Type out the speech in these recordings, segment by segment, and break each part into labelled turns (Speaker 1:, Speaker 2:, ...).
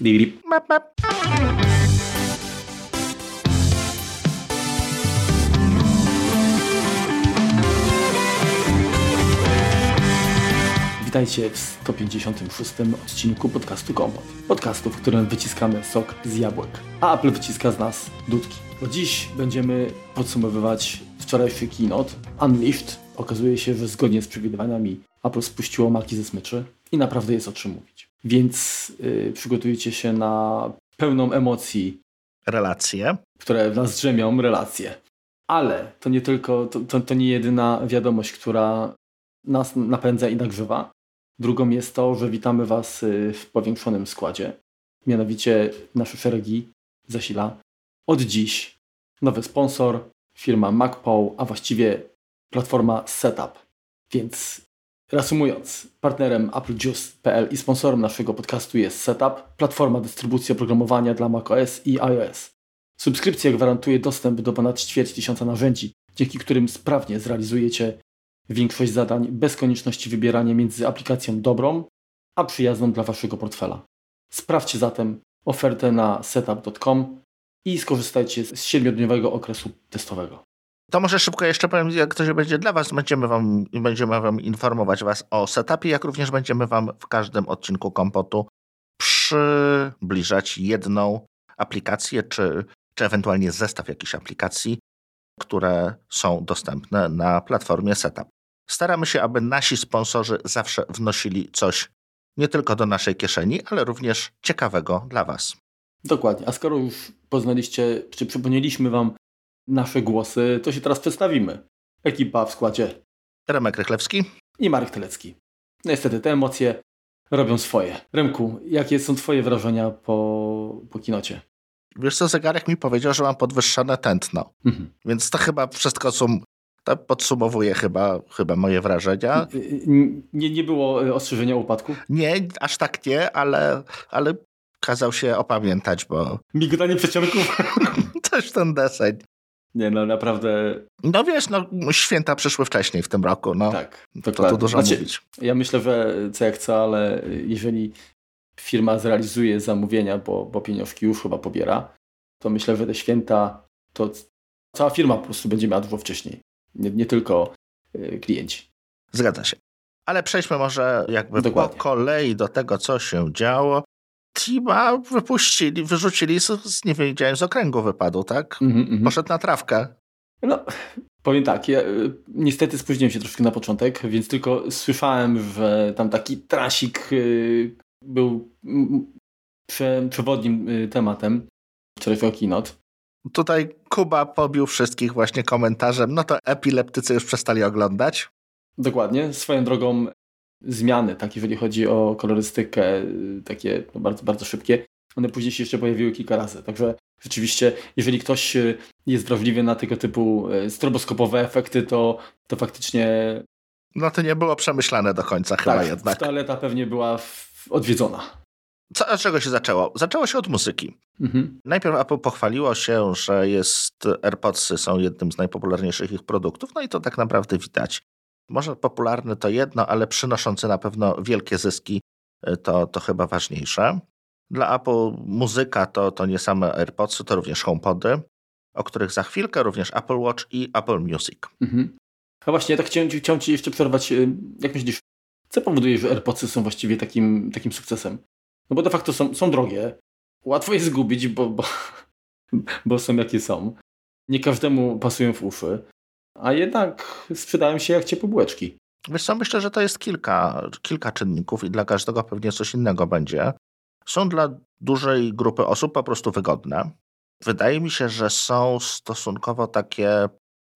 Speaker 1: Lirip.
Speaker 2: Map, map.
Speaker 1: Witajcie w 156 odcinku podcastu Kompot. Podcastu, w którym wyciskamy sok z jabłek, a Apple wyciska z nas dudki. Bo dziś będziemy podsumowywać wczorajszy keynote Unleashed. Okazuje się, że zgodnie z przewidywaniami Apple spuściło maki ze smyczy i naprawdę jest o czym mówić. Więc yy, przygotujcie się na pełną emocji,
Speaker 2: Relacje.
Speaker 1: które w nas drzemią, relacje. Ale to nie tylko, to, to, to nie jedyna wiadomość, która nas napędza i nagrzewa. Drugą jest to, że witamy Was y, w powiększonym składzie. Mianowicie nasze szeregi zasila od dziś nowy sponsor, firma MacPow, a właściwie platforma Setup. Więc reasumując, partnerem AppleJuice.pl i sponsorem naszego podcastu jest Setup, platforma dystrybucji oprogramowania dla macOS i iOS. Subskrypcja gwarantuje dostęp do ponad ćwierć tysiąca narzędzi, dzięki którym sprawnie zrealizujecie większość zadań bez konieczności wybierania między aplikacją dobrą, a przyjazną dla Waszego portfela. Sprawdźcie zatem ofertę na setup.com i skorzystajcie z 7-dniowego okresu testowego.
Speaker 2: To może szybko jeszcze powiem, jak to się będzie dla Was. Będziemy wam, będziemy wam informować Was o setupie, jak również będziemy Wam w każdym odcinku kompotu przybliżać jedną aplikację, czy, czy ewentualnie zestaw jakichś aplikacji, które są dostępne na platformie Setup. Staramy się, aby nasi sponsorzy zawsze wnosili coś nie tylko do naszej kieszeni, ale również ciekawego dla Was.
Speaker 1: Dokładnie. A skoro już poznaliście, czy przypomnieliśmy Wam nasze głosy, to się teraz przedstawimy. Ekipa w składzie
Speaker 2: Remek Rychlewski.
Speaker 1: i Marek Telecki. No Niestety te emocje robią swoje. Remku, jakie są Twoje wrażenia po, po kinocie?
Speaker 2: Wiesz co, zegarek mi powiedział, że mam podwyższone tętno.
Speaker 1: Mhm.
Speaker 2: Więc to chyba wszystko sum, to podsumowuje chyba, chyba moje wrażenia.
Speaker 1: Nie, nie było y, ostrzeżenia o upadku?
Speaker 2: Nie, aż tak nie, ale, ale kazał się opamiętać, bo
Speaker 1: Migotanie przedsionków?
Speaker 2: coś ten deseń.
Speaker 1: Nie, no naprawdę
Speaker 2: No wiesz, no święta przyszły wcześniej w tym roku, no.
Speaker 1: tak.
Speaker 2: To
Speaker 1: Dokładnie.
Speaker 2: tu dużo
Speaker 1: Znaczy,
Speaker 2: mówić.
Speaker 1: Ja myślę, że co jak co, ale jeżeli firma zrealizuje zamówienia, bo, bo pieniążki już chyba pobiera, to myślę, że te święta to cała firma po prostu będzie miała dużo wcześniej. Nie, nie tylko y, klienci.
Speaker 2: Zgadza się. Ale przejdźmy może jakby
Speaker 1: Dokładnie.
Speaker 2: po kolei do tego, co się działo. Tima wypuścili, wyrzucili, z, nie wiedziałem, z okręgu wypadł, tak?
Speaker 1: Mhm, mhm.
Speaker 2: Poszedł na trawkę.
Speaker 1: No, powiem tak, ja y, niestety spóźniłem się troszkę na początek, więc tylko słyszałem, że tam taki trasik y, był prze, przewodnim y, tematem wczorajszego keynote.
Speaker 2: Tutaj Kuba pobił wszystkich właśnie komentarzem, no to epileptycy już przestali oglądać.
Speaker 1: Dokładnie. Swoją drogą zmiany, tak jeżeli chodzi o kolorystykę, y, takie no, bardzo, bardzo szybkie, one później się jeszcze pojawiły kilka razy. Także rzeczywiście, jeżeli ktoś y, jest wrażliwy na tego typu y, stroboskopowe efekty, to, to faktycznie
Speaker 2: No to nie było przemyślane do końca chyba
Speaker 1: tak,
Speaker 2: jednak.
Speaker 1: toaleta pewnie była odwiedzona.
Speaker 2: Co, od czego się zaczęło? Zaczęło się od muzyki.
Speaker 1: Mhm.
Speaker 2: Najpierw Apple pochwaliło się, że jest AirPodsy są jednym z najpopularniejszych ich produktów, no i to tak naprawdę widać. Może popularny to jedno, ale przynoszący na pewno wielkie zyski y, to, to chyba ważniejsze. Dla Apple muzyka to, to nie same AirPodsy, to również HomePody, o których za chwilkę, również Apple Watch i Apple Music.
Speaker 1: Mhm. Właśnie, ja tak chciałem, ci- chciałem Ci jeszcze przerwać. y, Jak myślisz, co powoduje, że AirPodsy są właściwie takim, takim sukcesem? No bo de facto są, są drogie. Łatwo je zgubić, bo, bo, bo są jakie są. Nie każdemu pasują w uszy. A jednak sprzedają się jak ciepłe bułeczki.
Speaker 2: Wiesz co, myślę, że to jest kilka, kilka czynników i dla każdego pewnie coś innego będzie. Są dla dużej grupy osób po prostu wygodne. Wydaje mi się, że są stosunkowo takie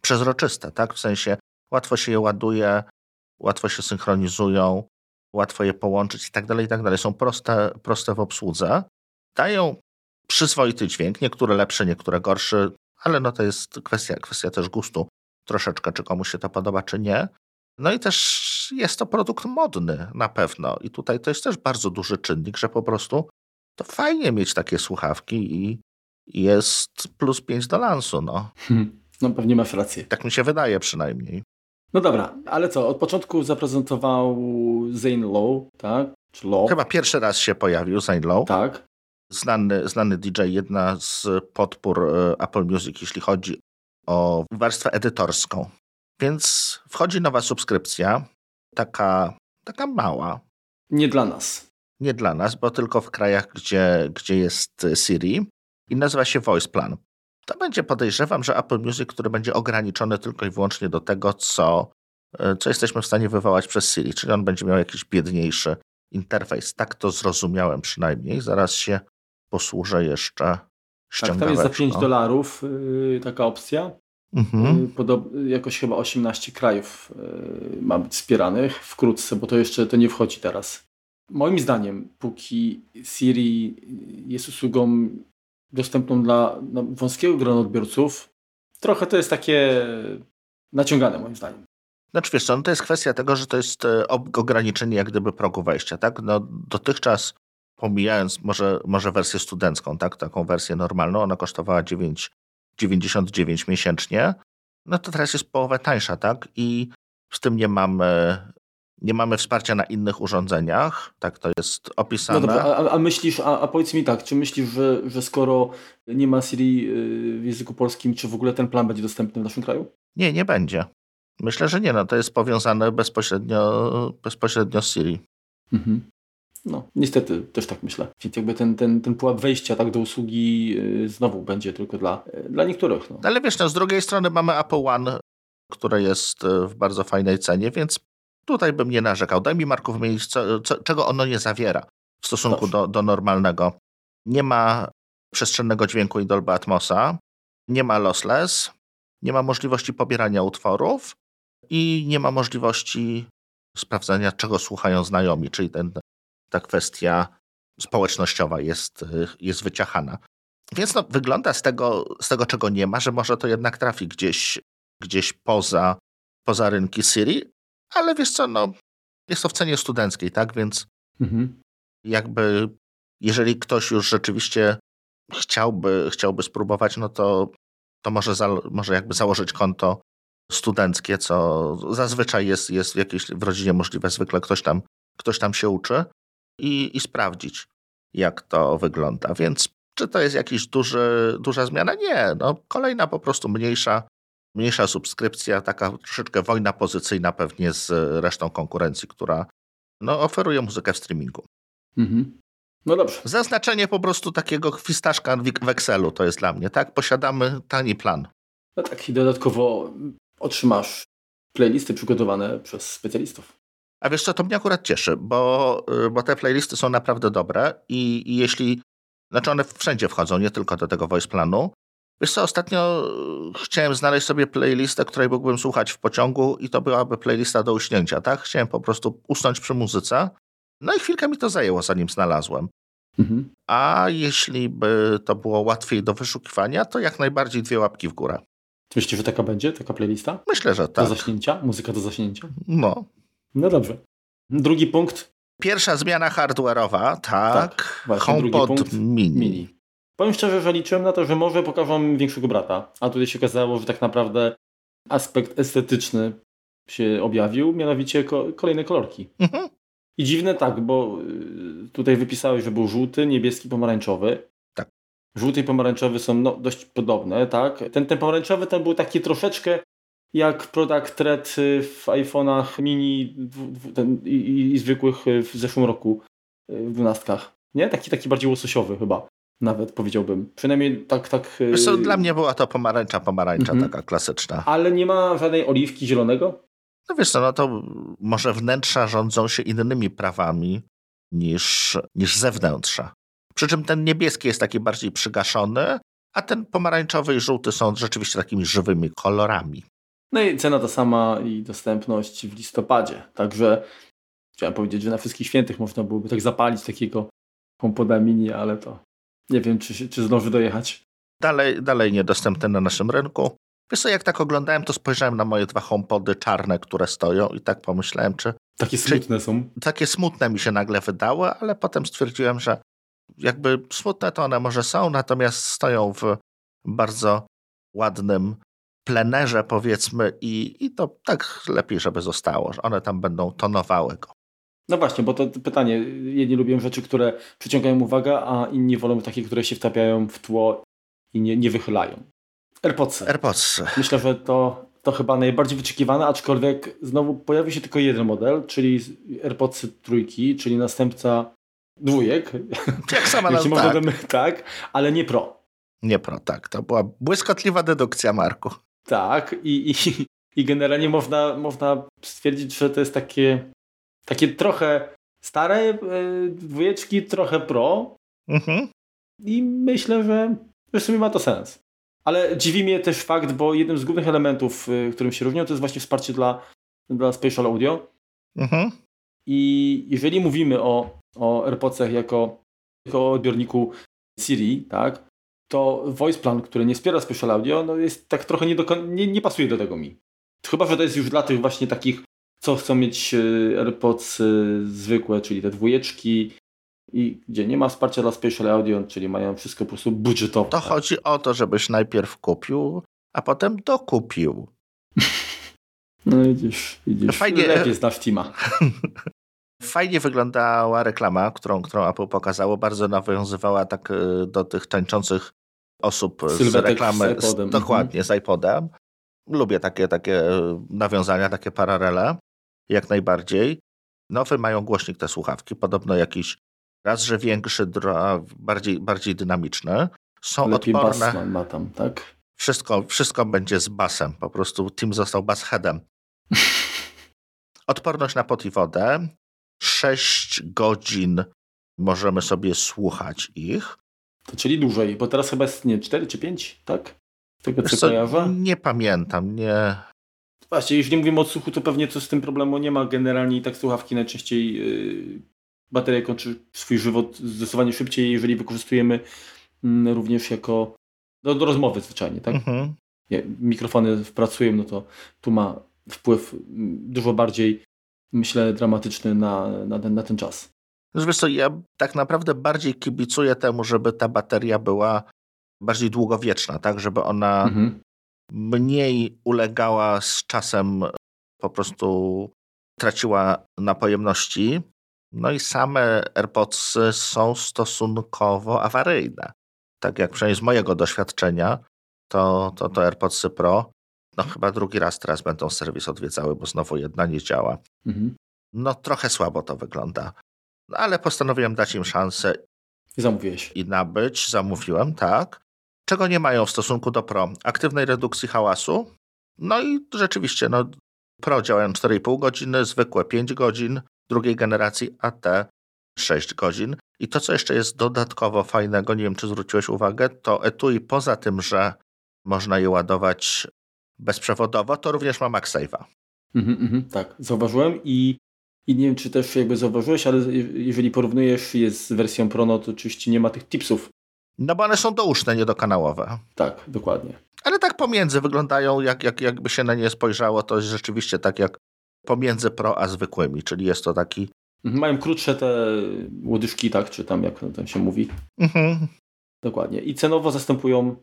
Speaker 2: przezroczyste, tak? W sensie łatwo się je ładuje, łatwo się synchronizują, łatwo je połączyć i tak dalej, i tak dalej. Są proste, proste w obsłudze. Dają przyzwoity dźwięk, niektóre lepsze, niektóre gorsze, ale no to jest kwestia, kwestia też gustu troszeczkę, czy komuś się to podoba, czy nie. No i też jest to produkt modny na pewno. I tutaj to jest też bardzo duży czynnik, że po prostu to fajnie mieć takie słuchawki i jest plus 5 do lansu. No.
Speaker 1: No pewnie masz rację.
Speaker 2: Tak mi się wydaje przynajmniej.
Speaker 1: No dobra, ale co? Od początku zaprezentował Zane Lowe, tak? Czy Lowe?
Speaker 2: Chyba pierwszy raz się pojawił Zane Lowe.
Speaker 1: Tak.
Speaker 2: znany, znany DJ, jedna z podpór e, Apple Music, jeśli chodzi o warstwę edytorską. Więc wchodzi nowa subskrypcja, taka, taka mała.
Speaker 1: Nie dla nas.
Speaker 2: Nie dla nas, bo tylko w krajach, gdzie, gdzie jest Siri i nazywa się Voice Plan. To będzie podejrzewam, że Apple Music, który będzie ograniczony tylko i wyłącznie do tego, co, e, co jesteśmy w stanie wywołać przez Siri, czyli on będzie miał jakiś biedniejszy interfejs. Tak to zrozumiałem przynajmniej. Zaraz się posłużę jeszcze ściągaweczką. Tak,
Speaker 1: tam jest za 5 dolarów yy, taka opcja. Mhm. Yy, podob- jakoś chyba 18 krajów yy, ma być wspieranych wkrótce, bo to jeszcze to nie wchodzi teraz. Moim zdaniem, póki Siri jest usługą dostępną dla no, wąskiego grona odbiorców, trochę to jest takie naciągane moim zdaniem.
Speaker 2: Znaczy wiesz co, no to jest kwestia tego, że to jest e, ograniczenie jak gdyby progu wejścia, tak? No dotychczas pomijając może, może wersję studencką, tak? Taką wersję normalną, ona kosztowała 9,99 miesięcznie, no to teraz jest połowę tańsza, tak? I z tym nie mamy, nie mamy wsparcia na innych urządzeniach, tak to jest opisane.
Speaker 1: No dobra, a, a myślisz, a, a, powiedz mi tak, czy myślisz, że, że skoro nie ma Siri y, w języku polskim, czy w ogóle ten plan będzie dostępny w naszym kraju?
Speaker 2: Nie, nie będzie. Myślę, że nie. No, to jest powiązane bezpośrednio, bezpośrednio z Siri. Mhm.
Speaker 1: No, niestety też tak myślę. Więc jakby ten, ten, ten pułap wejścia tak do usługi yy, znowu będzie tylko dla, yy, dla niektórych. No.
Speaker 2: Ale wiesz, no, z drugiej strony mamy Apple One, które jest y, w bardzo fajnej cenie, więc tutaj bym nie narzekał. Daj mi Marku wymienić, co, co, czego ono nie zawiera w stosunku do, do normalnego. Nie ma przestrzennego dźwięku i Dolby Atmosa, nie ma lossless, nie ma możliwości pobierania utworów, i nie ma możliwości sprawdzania, czego słuchają znajomi, czyli ten, ta kwestia społecznościowa jest, jest wyciachana. Więc no, wygląda z tego, z tego, czego nie ma, że może to jednak trafi gdzieś, gdzieś poza, poza rynki Siri, ale wiesz co, no, jest to w cenie studenckiej, tak? Więc mhm. jakby jeżeli ktoś już rzeczywiście chciałby, chciałby spróbować, no to, to może, za, może jakby założyć konto studenckie, co zazwyczaj jest, jest w jakiejś w rodzinie możliwe, zwykle ktoś tam, ktoś tam się uczy i, i sprawdzić, jak to wygląda. Więc czy to jest jakaś duża zmiana? Nie. No, kolejna po prostu mniejsza, mniejsza subskrypcja, taka troszeczkę wojna pozycyjna pewnie z resztą konkurencji, która no, oferuje muzykę w streamingu. Mhm.
Speaker 1: No dobrze.
Speaker 2: Zaznaczenie po prostu takiego kwistaszka w Excelu to jest dla mnie, tak? Posiadamy tani plan.
Speaker 1: No tak, i dodatkowo otrzymasz playlisty przygotowane przez specjalistów.
Speaker 2: A wiesz co, to mnie akurat cieszy, bo, y, bo te playlisty są naprawdę dobre i, i jeśli, znaczy one wszędzie wchodzą, nie tylko do tego voice planu. Wiesz co, ostatnio y, chciałem znaleźć sobie playlistę, której mógłbym słuchać w pociągu i to byłaby playlista do uśnięcia, tak? Chciałem po prostu usnąć przy muzyce. No i chwilkę mi to zajęło, zanim znalazłem. Mhm. A jeśli by to było łatwiej do wyszukiwania, to jak najbardziej dwie łapki w górę.
Speaker 1: Myślicie, że taka będzie, taka playlista?
Speaker 2: Myślę, że tak.
Speaker 1: Do zaśnięcia? Muzyka do zaśnięcia?
Speaker 2: No.
Speaker 1: No dobrze. Drugi punkt.
Speaker 2: Pierwsza zmiana hardware'owa, tak. tak HomePod mini. mini.
Speaker 1: Powiem szczerze, że liczyłem na to, że może pokażą większego brata, a tutaj się okazało, że tak naprawdę aspekt estetyczny się objawił, mianowicie ko kolejne kolorki. Mhm. I dziwne tak, bo y, tutaj wypisałeś, że był żółty, niebieski, pomarańczowy. Żółty i pomarańczowy są no, dość podobne, tak? Ten, ten pomarańczowy ten był taki troszeczkę jak Product Red y, w iPhone'ach mini ten, i, i, zwykłych y, w zeszłym roku y, w dwunastkach. Nie? Taki, taki bardziej łososiowy chyba. Nawet powiedziałbym. Przynajmniej tak. tak
Speaker 2: co, dla mnie była to pomarańcza, pomarańcza mhm. taka klasyczna.
Speaker 1: Ale nie ma żadnej oliwki zielonego?
Speaker 2: No wiesz co, no to może wnętrza rządzą się innymi prawami niż, niż zewnętrza. Przy czym ten niebieski jest taki bardziej przygaszony, a ten pomarańczowy i żółty są rzeczywiście takimi żywymi kolorami.
Speaker 1: No i cena ta sama i dostępność w listopadzie. Także chciałem powiedzieć, że na wszystkich świętych można byłoby tak zapalić takiego HomePoda mini, ale to nie wiem, czy, czy zdąży dojechać.
Speaker 2: Dalej, dalej niedostępne na naszym rynku. Wiesz co, jak tak oglądałem, to spojrzałem na moje dwa HomePody czarne, które stoją i tak pomyślałem, czy...
Speaker 1: Takie smutne czy, są.
Speaker 2: Takie smutne mi się nagle wydały, ale potem stwierdziłem, że jakby smutne to one może są, natomiast stoją w bardzo ładnym plenerze, powiedzmy, i, i to tak lepiej, żeby zostało, że one tam będą tonowały go.
Speaker 1: No właśnie, bo to pytanie, jedni lubią rzeczy, które przyciągają uwagę, a inni wolą takie, które się wtapiają w tło i nie, nie wychylają. AirPods.
Speaker 2: AirPods.
Speaker 1: Myślę, że to, to chyba najbardziej wyczekiwane, aczkolwiek znowu pojawi się tylko jeden model, czyli AirPods trójki, czyli następca dwójek.
Speaker 2: Jak sama nazwa,
Speaker 1: tak. tak, ale nie Pro.
Speaker 2: Nie Pro, tak. To była błyskotliwa dedukcja, Marku.
Speaker 1: Tak i, i, i generalnie można, można stwierdzić, że to jest takie, takie trochę stare e, dwójeczki, trochę Pro. Mhm. I myślę, że w sumie ma to sens. Ale dziwi mnie też fakt, bo jednym z głównych elementów, y, którym się różnią, to jest właśnie wsparcie dla, dla Spatial Audio. Mhm. I jeżeli mówimy o, o AirPodsach jako, jako odbiorniku Siri, tak, to voice plan, który nie wspiera Spatial Audio, no jest tak trochę nie, nie, nie pasuje do tego mi. Chyba, że to jest już dla tych właśnie takich, co chcą mieć y, AirPods y, zwykłe, czyli te dwójeczki, i gdzie nie ma wsparcia dla Spatial Audio, czyli mają wszystko po prostu budżetowe.
Speaker 2: To chodzi o to, żebyś najpierw kupił, a potem dokupił.
Speaker 1: No widzisz, widzisz. Fajnie, lepiej znasz Tima.
Speaker 2: Fajnie wyglądała reklama, którą, którą Apple pokazało. Bardzo nawiązywała tak y, do tych tańczących osób Sylwetek z reklamy. Z z, dokładnie, z iPodem. Lubię takie, takie nawiązania, takie paralele. Jak najbardziej. Nowy mają głośnik te słuchawki. Podobno jakiś raz, że większy, bardziej, bardziej dynamiczny. Są
Speaker 1: Lepiej odporne. Bas ma tam, tak?
Speaker 2: Wszystko, wszystko będzie z basem. Po prostu Tim został basheadem. Odporność na pot i wodę. 6 godzin możemy sobie słuchać ich.
Speaker 1: To czyli dłużej, bo teraz chyba jest nie 4 czy 5, tak? Tego co,
Speaker 2: co Nie pamiętam, nie.
Speaker 1: Właśnie, jeśli mówimy o odsłuchu, to pewnie coś z tym problemu nie ma. Generalnie i tak słuchawki najczęściej yy, bateria kończy swój żywot zdecydowanie szybciej, jeżeli wykorzystujemy mm, również jako do, do rozmowy zwyczajnie, tak? Mhm. Mikrofony pracują, no to tu ma wpływ mm, dużo bardziej, myślę, dramatyczny na, na, ten, na ten czas.
Speaker 2: No wiesz co, ja tak naprawdę bardziej kibicuję temu, żeby ta bateria była bardziej długowieczna, tak? Żeby ona mhm. mniej ulegała z czasem, po prostu traciła na pojemności, no i same AirPodsy są stosunkowo awaryjne. Tak jak przynajmniej z mojego doświadczenia, to, to, to AirPodsy Pro, no chyba drugi raz teraz będą serwis odwiedzały, bo znowu jedna nie działa. Mhm. No trochę słabo to wygląda. No, ale postanowiłem dać im szansę.
Speaker 1: I zamówiłeś.
Speaker 2: I nabyć. Zamówiłem, tak. Czego nie mają w stosunku do Pro? Aktywnej redukcji hałasu. No i rzeczywiście, no, Pro działają 4,5 godziny, zwykłe 5 godzin drugiej generacji, a te 6 godzin. I to, co jeszcze jest dodatkowo fajnego, nie wiem, czy zwróciłeś uwagę, to etui poza tym, że można je ładować bezprzewodowo, to również ma MagSafe'a.
Speaker 1: Mhm, mhm, tak, zauważyłem i, i nie wiem, czy też jakby zauważyłeś, ale jeżeli porównujesz je z wersją Pro, no to oczywiście nie ma tych tipsów.
Speaker 2: No bo one są douszne, niedokanałowe.
Speaker 1: Tak, dokładnie.
Speaker 2: Ale tak pomiędzy wyglądają, jak, jak, jakby się na nie spojrzało, to jest rzeczywiście tak jak pomiędzy pro a zwykłymi, czyli jest to taki...
Speaker 1: Mhm, mają krótsze te łodyżki, tak, czy tam jak tam się mówi. Mhm. Dokładnie. I cenowo zastępują,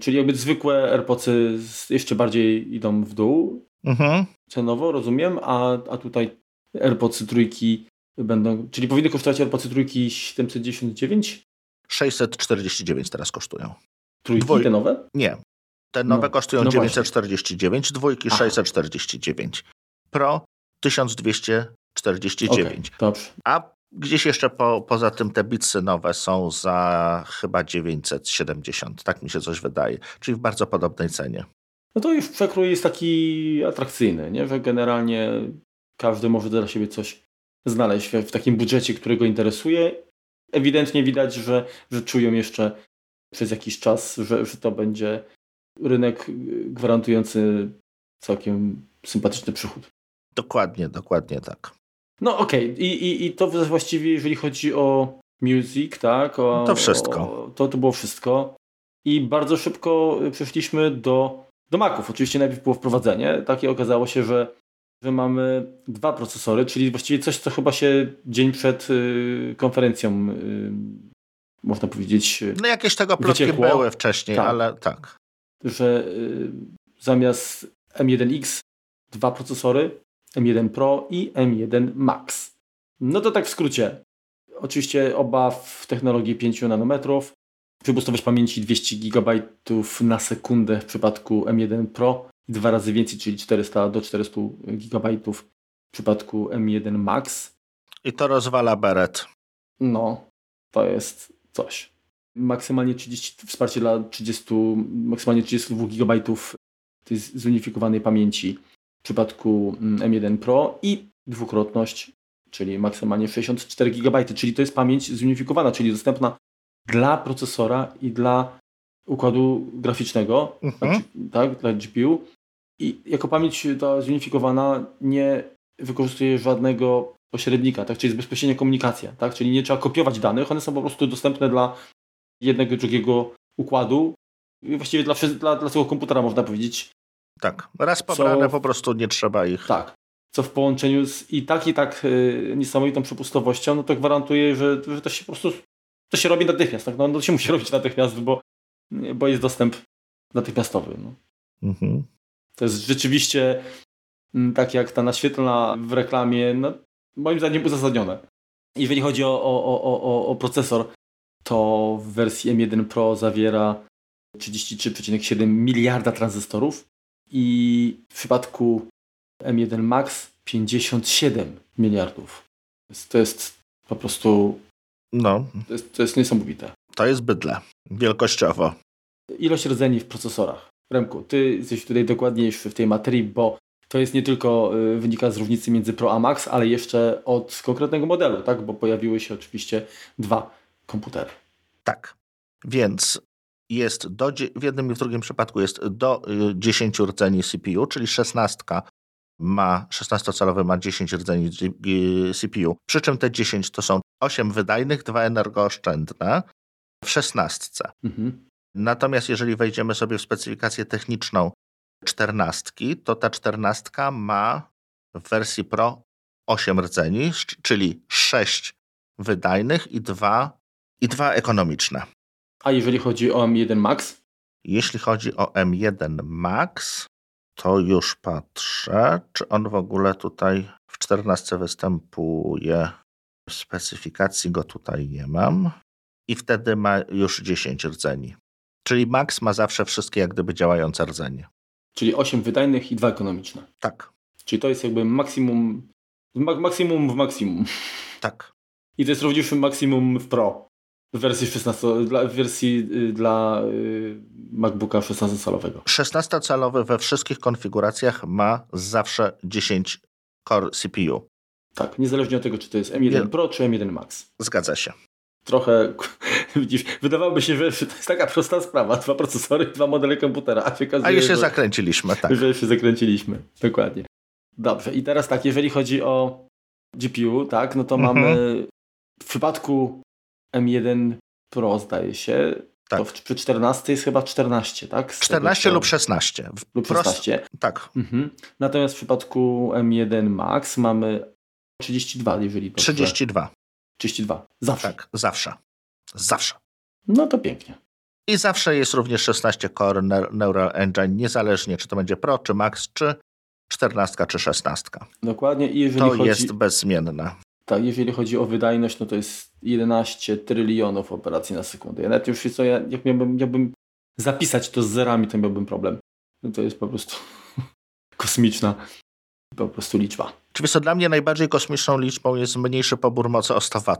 Speaker 1: czyli jakby zwykłe AirPodsy jeszcze bardziej idą w dół mhm. cenowo, rozumiem, a, a tutaj AirPodsy trójki będą, czyli powinny kosztować AirPodsy trójki 799?
Speaker 2: 649 teraz kosztują.
Speaker 1: Trójki Dwoj... te nowe?
Speaker 2: Nie. Te nowe no, kosztują no 949, dwójki Aha. 649. Pro 1249. Okay, A gdzieś jeszcze po, poza tym te bitsy nowe są za chyba 970. Tak mi się coś wydaje. Czyli w bardzo podobnej cenie.
Speaker 1: No to już przekrój jest taki atrakcyjny, nie? że generalnie każdy może dla siebie coś znaleźć w takim budżecie, który go interesuje. Ewidentnie widać, że, że czują jeszcze przez jakiś czas, że, że to będzie rynek gwarantujący całkiem sympatyczny przychód.
Speaker 2: Dokładnie, dokładnie tak.
Speaker 1: No okej, okay. I, i, i to właściwie jeżeli chodzi o music, tak? O,
Speaker 2: to wszystko.
Speaker 1: O, to, to było wszystko. I bardzo szybko przeszliśmy do, do Maców. Oczywiście najpierw było wprowadzenie. Takie okazało się, że, że mamy dwa procesory, czyli właściwie coś, co chyba się dzień przed y, konferencją y, można powiedzieć.
Speaker 2: No jakieś tego plotki wyciekło. były wcześniej, tak. ale tak.
Speaker 1: Że y, zamiast M1X dwa procesory, M1 Pro i M1 Max. No to tak w skrócie. Oczywiście oba w technologii 5 nanometrów. Przepustowość pamięci 200 GB na sekundę w przypadku M1 Pro dwa razy więcej, czyli 400 do 400 GB w przypadku M1 Max.
Speaker 2: I to rozwala beret.
Speaker 1: No, to jest coś. Maksymalnie 30, wsparcie dla 30, maksymalnie 32 GB tej zunifikowanej pamięci w przypadku M1 mm, Pro i dwukrotność, czyli maksymalnie 64 GB, czyli to jest pamięć zunifikowana, czyli dostępna dla procesora i dla układu graficznego, mhm. tak, dla GPU. I jako pamięć ta zunifikowana nie wykorzystuje żadnego pośrednika, tak, czyli jest bezpośrednia komunikacja, tak, czyli nie trzeba kopiować danych, one są po prostu dostępne dla jednego drugiego układu, właściwie dla, dla, dla całego komputera można powiedzieć.
Speaker 2: Tak, raz pobrane co, po prostu nie trzeba ich.
Speaker 1: Tak, co w połączeniu z i tak i tak y, niesamowitą przepustowością, no to gwarantuje, że, że to się po prostu to się robi natychmiast, tak? No, to się musi robić natychmiast, bo, bo jest dostęp natychmiastowy. No. Mhm. To jest rzeczywiście mm, tak jak ta naświetlna w reklamie, no, moim zdaniem uzasadnione. Jeżeli chodzi o, o, o, o, o procesor, to w wersji M1 Pro zawiera 33,7 miliarda tranzystorów i w przypadku M1 Max 57 miliardów. To jest po prostu.
Speaker 2: No.
Speaker 1: To jest, to jest niesamowite.
Speaker 2: To jest bydle. Wielkościowo.
Speaker 1: Ilość rdzeni w procesorach. Remku, ty jesteś tutaj dokładniejszy w tej materii, bo to jest nie tylko y, wynika z różnicy między Pro a Max, ale jeszcze od konkretnego modelu, tak? Bo pojawiły się oczywiście dwa komputery.
Speaker 2: Tak. Więc jest do, w jednym i w drugim przypadku jest do 10 y, rdzeni CPU, czyli 16 ma 16-calowy ma 10 rdzeni CPU. Przy czym te 10 to są 8 wydajnych, 2 energooszczędne w 16. Mhm. Natomiast jeżeli wejdziemy sobie w specyfikację techniczną 14, to ta 14 ma w wersji Pro 8 rdzeni, czyli 6 wydajnych i 2, i 2 ekonomiczne.
Speaker 1: A jeżeli chodzi o M1 Max?
Speaker 2: Jeśli chodzi o M1 Max, to już patrzę, czy on w ogóle tutaj w 14 występuje. W specyfikacji go tutaj nie mam. I wtedy ma już 10 rdzeni. Czyli Max ma zawsze wszystkie jak gdyby działające rdzenie.
Speaker 1: Czyli 8 wydajnych i 2 ekonomiczne.
Speaker 2: Tak.
Speaker 1: Czyli to jest jakby maksimum, maksimum w maksimum.
Speaker 2: Tak.
Speaker 1: I to jest również maksimum w Pro. W wersji 16, dla, w wersji y, dla y, MacBooka 16-calowego.
Speaker 2: 16-calowy we wszystkich konfiguracjach ma zawsze 10 core CPU.
Speaker 1: Tak, niezależnie od tego, czy to jest M1 Nie. Pro, czy M1 Max.
Speaker 2: Zgadza się.
Speaker 1: Trochę, widzisz, wydawałoby się, że to jest taka prosta sprawa. Dwa procesory, dwa modele komputera, a się okazuje,
Speaker 2: A już się że, zakręciliśmy, tak.
Speaker 1: Że się zakręciliśmy, dokładnie. Dobrze, i teraz tak, jeżeli chodzi o GPU, tak, no to mhm. mamy w przypadku M1 Pro zdaje się. Tak. To przy 14 jest chyba 14, tak?
Speaker 2: Z 14 tego, lub 16.
Speaker 1: Lub 16.
Speaker 2: tak.
Speaker 1: Mhm. Natomiast w przypadku M1 Max mamy 32, jeżeli
Speaker 2: dobrze. 32.
Speaker 1: 32. Zawsze.
Speaker 2: Tak, zawsze. Zawsze.
Speaker 1: No to pięknie.
Speaker 2: I zawsze jest również 16 Core Neural Engine, niezależnie czy to będzie Pro, czy Max, czy 14, czy 16.
Speaker 1: Dokładnie. I jeżeli
Speaker 2: to
Speaker 1: chodzi...
Speaker 2: jest bezmienne.
Speaker 1: Tak, jeżeli chodzi o wydajność, no to jest 11 trylionów operacji na sekundę. Ja nawet już co, ja, jak miałbym, miałbym zapisać to z zerami, to miałbym problem. No to jest po prostu kosmiczna po prostu liczba.
Speaker 2: Czy dla mnie najbardziej kosmiczną liczbą jest mniejszy pobór mocy o 100 W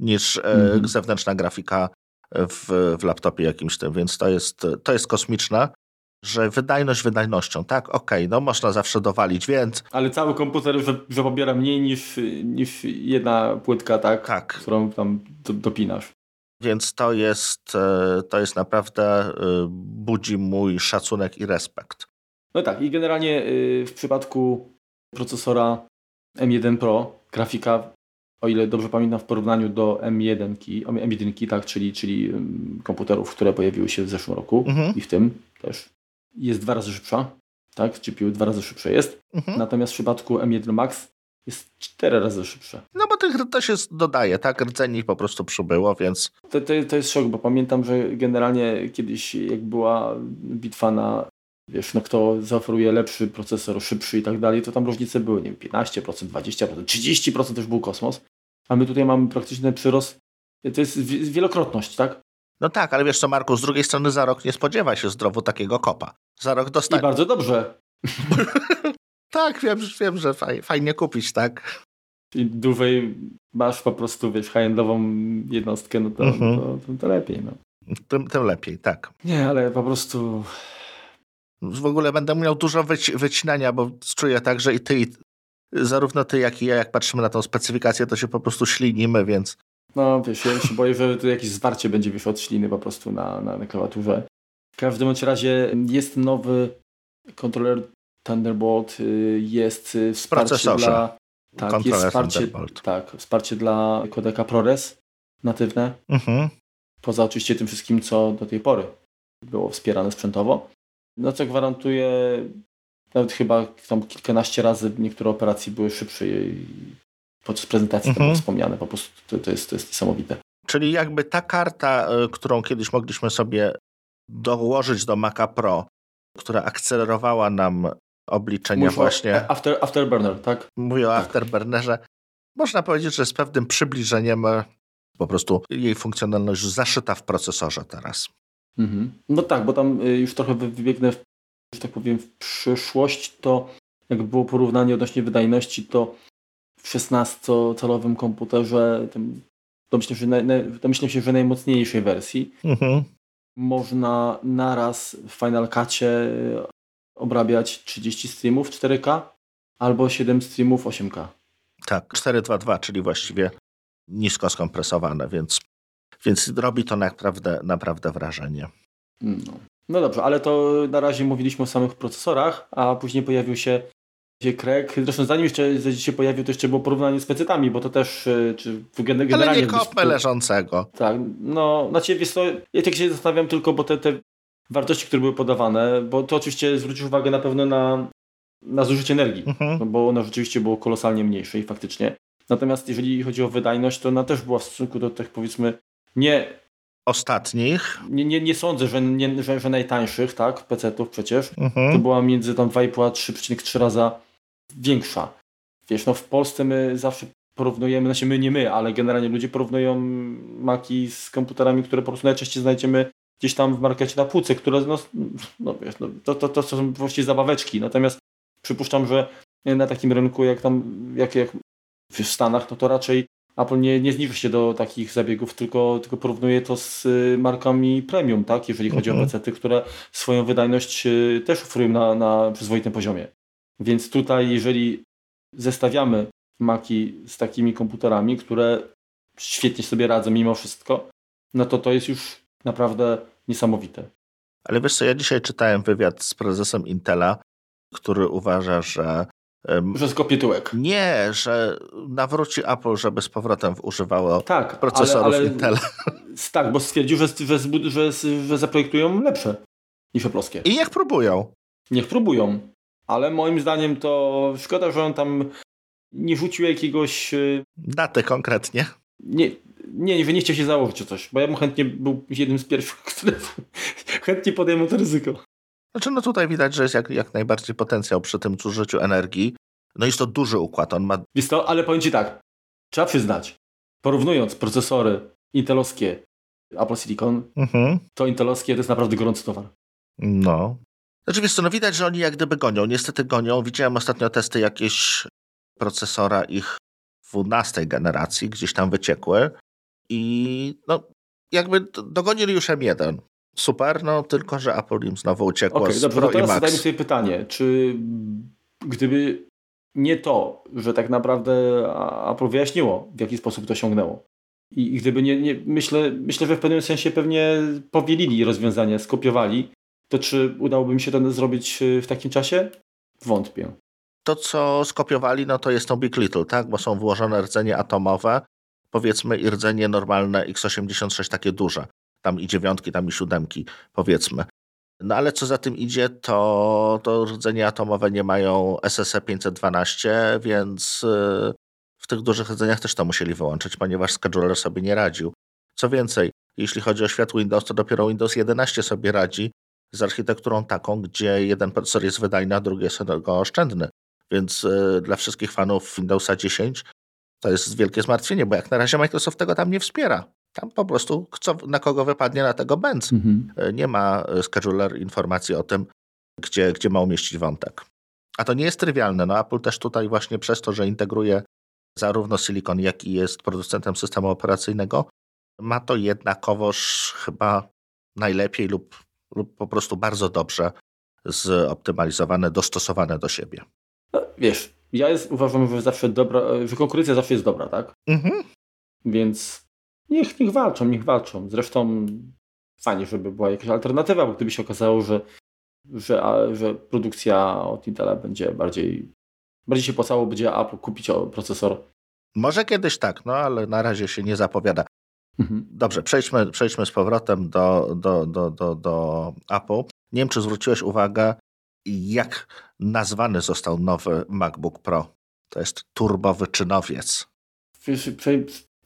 Speaker 2: niż mm -hmm. zewnętrzna grafika w, w laptopie jakimś tym, więc to jest, to jest kosmiczne że wydajność wydajnością, tak, okej, okay, no można zawsze dowalić, więc...
Speaker 1: Ale cały komputer że pobiera mniej niż, niż jedna płytka, tak, tak. którą tam do, dopinasz.
Speaker 2: Więc to jest, e, to jest naprawdę, e, budzi mój szacunek i respekt.
Speaker 1: No tak, i generalnie e, w przypadku procesora M1 Pro grafika, o ile dobrze pamiętam, w porównaniu do M1, M1 tak, czyli, czyli komputerów, które pojawiły się w zeszłym roku mhm. i w tym też jest dwa razy szybsza, tak? GPU dwa razy szybsze jest. Mhm. Natomiast w przypadku M1 Max jest cztery razy szybsze.
Speaker 2: No bo tych to się dodaje, tak? Rdzeni po prostu przybyło, więc...
Speaker 1: To, to, to jest szok, bo pamiętam, że generalnie kiedyś jak była bitwa na wiesz, no kto zaoferuje lepszy procesor, szybszy i tak dalej, to tam różnice były, nie wiem, 15%, 20%, 30% też był kosmos. a my tutaj mamy praktyczny przyrost. To jest wielokrotność, tak?
Speaker 2: No tak, ale wiesz co, Marku, z drugiej strony za rok nie spodziewa się zdrowo takiego kopa. Za rok dostanie.
Speaker 1: I bardzo dobrze.
Speaker 2: tak, wiem, wiem że fajnie kupić, tak?
Speaker 1: I dłużej masz po prostu, wiesz, high-endową jednostkę, no to, mhm. to, to, to, lepiej, no.
Speaker 2: Tym, tym lepiej, tak.
Speaker 1: Nie, ale po prostu...
Speaker 2: W ogóle będę miał dużo wyci wycinania, bo czuję tak, że i ty, i zarówno ty, jak i ja, jak patrzymy na tą specyfikację, to się po prostu ślinimy, więc...
Speaker 1: No, wiesz, ja się boję, że tu jakieś zwarcie będzie, wiesz, od śliny po prostu na, na, na klawiaturze. W każdym razie jest nowy kontroler Thunderbolt, y, jest y, wsparcie dla... Tak, jest wsparcie, tak, wsparcie dla kodeka ProRes natywne. Mhm. Poza oczywiście tym wszystkim, co do tej pory było wspierane sprzętowo. No co gwarantuje, nawet chyba tam kilkanaście razy niektóre operacje były szybsze i podczas prezentacji mhm. to było wspomniane. Po prostu to, to, jest, to jest niesamowite.
Speaker 2: Czyli jakby ta karta, y, którą kiedyś mogliśmy sobie dołożyć do Maca Pro, która akcelerowała nam obliczenia Mówię właśnie.
Speaker 1: After, afterburner, tak?
Speaker 2: Mówię o tak. Afterburnerze. Można powiedzieć, że z pewnym przybliżeniem e, po prostu jej funkcjonalność zaszyta w procesorze teraz.
Speaker 1: Mhm. No tak, bo tam y, już trochę wybiegnę, w, że tak powiem, w przyszłość, to jak było porównanie odnośnie wydajności, to w 16-calowym komputerze, tym, domyślę, się, domyślę się, że najmocniejszej wersji, mhm. można naraz w Final Cutie obrabiać 30 streamów 4K albo 7 streamów 8K.
Speaker 2: Tak, 422, czyli właściwie nisko skompresowane, więc, więc robi to naprawdę, naprawdę wrażenie.
Speaker 1: No. no dobrze, ale to na razie mówiliśmy o samych procesorach, a później pojawił się się Craig. Zresztą zanim jeszcze się pojawił, to jeszcze było porównanie z pecetami, bo to też e, czy
Speaker 2: generalnie... Ale nie kopmy leżącego.
Speaker 1: Tak, no, na ciebie to, ja tak się zastanawiam tylko, bo te, te wartości, które były podawane, bo to oczywiście zwrócisz uwagę na pewno na, na zużycie energii, mhm. no bo ono rzeczywiście było kolosalnie mniejsze i faktycznie. Natomiast jeżeli chodzi o wydajność, to ona też była w stosunku do tych powiedzmy nie
Speaker 2: ostatnich.
Speaker 1: Nie, nie, nie sądzę, że, nie, że, że najtańszych, tak, PC-ów przecież. Mhm. To była między tam 2,5 a 3,3 raza większa. Wiesz, no w Polsce my zawsze porównujemy, znaczy my nie my, ale generalnie ludzie porównują Maki z komputerami, które po prostu najczęściej znajdziemy gdzieś tam w markecie na półce, które no, no wiesz, no, to, to, to są właściwie zabaweczki. Natomiast przypuszczam, że na takim rynku jak tam, jak, jak w Stanach, no to raczej Apple nie, nie zniży się do takich zabiegów, tylko, tylko porównuje to z y, markami premium, tak? jeżeli chodzi mhm. o pecety, które swoją wydajność y, też oferują na, na przyzwoitym poziomie. Więc tutaj, jeżeli zestawiamy Maki z takimi komputerami, które świetnie sobie radzą mimo wszystko, no to to jest już naprawdę niesamowite.
Speaker 2: Ale wiesz co, ja dzisiaj czytałem wywiad z prezesem Intela, który uważa, że
Speaker 1: że skopie tyłek.
Speaker 2: Nie, że nawróci Apple, żeby z powrotem używało tak, procesorów ale, ale, Intela.
Speaker 1: Tak, bo stwierdził, że, że, że, że zaprojektują lepsze niż Apple'owskie.
Speaker 2: I niech próbują.
Speaker 1: Niech próbują. Ale moim zdaniem to szkoda, że on tam nie rzucił jakiegoś... Y,
Speaker 2: Datę konkretnie.
Speaker 1: Nie, nie, nie, nie chciał się założyć o coś, bo ja bym chętnie był jednym z pierwszych, który chętnie podejmą to ryzyko.
Speaker 2: Znaczy, no tutaj widać, że jest jak, jak najbardziej potencjał przy tym zużyciu energii. No jest to duży układ, on ma...
Speaker 1: Wiesz to, ale powiem Ci tak, trzeba przyznać, porównując procesory intelowskie Apple Silicon, mhm. to intelowskie to jest naprawdę gorący towar.
Speaker 2: No. Znaczy wiesz co, no widać, że oni jak gdyby gonią, niestety gonią. Widziałem ostatnio testy jakieś procesora ich 12 generacji, gdzieś tam wyciekły i no, jakby dogonili już M1. Super, no tylko, że Apple im znowu uciekło okay, z dobrze, Pro to teraz
Speaker 1: zadajmy sobie pytanie, czy gdyby nie to, że tak naprawdę Apple wyjaśniło, w jaki sposób to osiągnęło, i gdyby nie, nie myślę, myślę, że w pewnym sensie pewnie powielili rozwiązanie, skopiowali, to czy udałoby mi się to zrobić w takim czasie? Wątpię.
Speaker 2: To, co skopiowali, no to jest to Big Little, tak? Bo są włożone rdzenie atomowe, powiedzmy i rdzenie normalne x86 takie duże. Tam i dziewiątki, tam i siódemki, powiedzmy. No ale co za tym idzie, to, to rdzenie atomowe nie mają SSE 512, więc y, w tych dużych rdzeniach też to musieli wyłączyć, ponieważ scheduler sobie nie radził. Co więcej, jeśli chodzi o świat Windows, to dopiero Windows 11 sobie radzi z architekturą taką, gdzie jeden procesor jest wydajny, a drugi jest energooszczędny. Więc y, dla wszystkich fanów Windowsa 10 To jest wielkie zmartwienie, bo jak na razie Microsoft tego tam nie wspiera. Tam po prostu co, na kogo wypadnie, na tego będz. Mhm. E, nie ma e, scheduler informacji o tym, gdzie, gdzie ma umieścić wątek. A to nie jest trywialne. No Apple też tutaj właśnie przez to, że integruje zarówno Silicon, jak i jest producentem systemu operacyjnego, ma to jednakowoż chyba najlepiej lub, lub po prostu bardzo dobrze zoptymalizowane, dostosowane do siebie.
Speaker 1: No, wiesz, ja jest, uważam, że zawsze dobra, że konkurencja zawsze jest dobra, tak? Mhm. Więc niech, niech walczą, niech walczą. Zresztą fajnie, żeby była jakaś alternatywa, bo gdyby się okazało, że, że, a, że produkcja od Intela będzie bardziej, bardziej się płacało, będzie Apple kupić procesor.
Speaker 2: Może kiedyś tak, no ale na razie się nie zapowiada. Mhm. Dobrze, przejdźmy, przejdźmy z powrotem do, do, do, do, do Apple. Nie wiem, czy zwróciłeś uwagę, jak nazwany został nowy MacBook Pro. To jest turbowy czynowiec.
Speaker 1: Wiesz,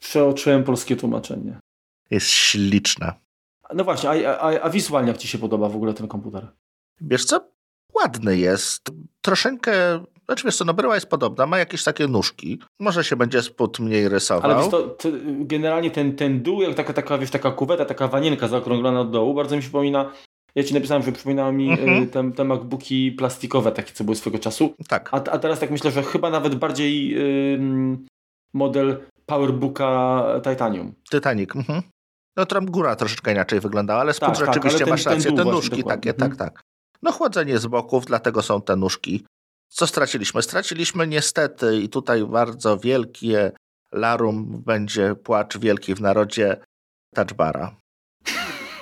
Speaker 1: przeoczyłem polskie tłumaczenie.
Speaker 2: Jest śliczne.
Speaker 1: No właśnie, a, a, a wizualnie jak Ci się podoba w ogóle ten komputer?
Speaker 2: Wiesz co? Ładny jest. Troszeczkę znaczy wiesz co, no bryła jest podobna, ma jakieś takie nóżki. Może się będzie spód mniej rysował.
Speaker 1: Ale wiesz, to, to generalnie ten, ten dół, jak taka, taka, wiesz, taka kuweta, taka wanienka zaokrąglona od dołu, bardzo mi się przypomina ja ci napisałem, że przypominało mi mhm. te, te MacBooki plastikowe, takie co były swego czasu.
Speaker 2: Tak.
Speaker 1: A, a teraz tak myślę, że chyba nawet bardziej yy, model PowerBooka Titanium.
Speaker 2: Titanic. Mhm. No tam góra troszeczkę inaczej wyglądała, ale spód tak, tak rzeczywiście tak, masz rację. te nóżki takie, mhm. tak, tak. No chłodzenie z boków, dlatego są te nóżki. Co straciliśmy? Straciliśmy niestety i tutaj bardzo wielkie larum będzie płacz wielki w narodzie touchbara.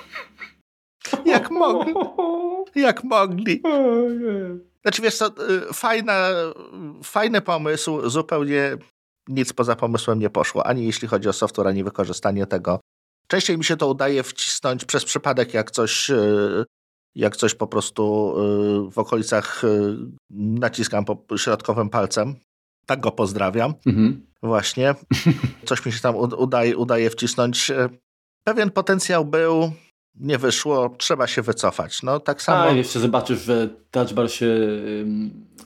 Speaker 2: Jak mogli. Jak mogli. Znaczy wiesz co, y, fajna, fajny pomysł, zupełnie nic poza pomysłem nie poszło, ani jeśli chodzi o software, ani wykorzystanie tego. Częściej mi się to udaje wcisnąć przez przypadek, jak coś, y, jak coś po prostu y, w okolicach naciskam po środkowym palcem. Tak go pozdrawiam. Mhm. Właśnie. Coś mi się tam udaje, udaje wcisnąć. Pewien potencjał był, nie wyszło, trzeba się wycofać. No tak samo.
Speaker 1: A jeszcze zobaczysz, że Touch Bar się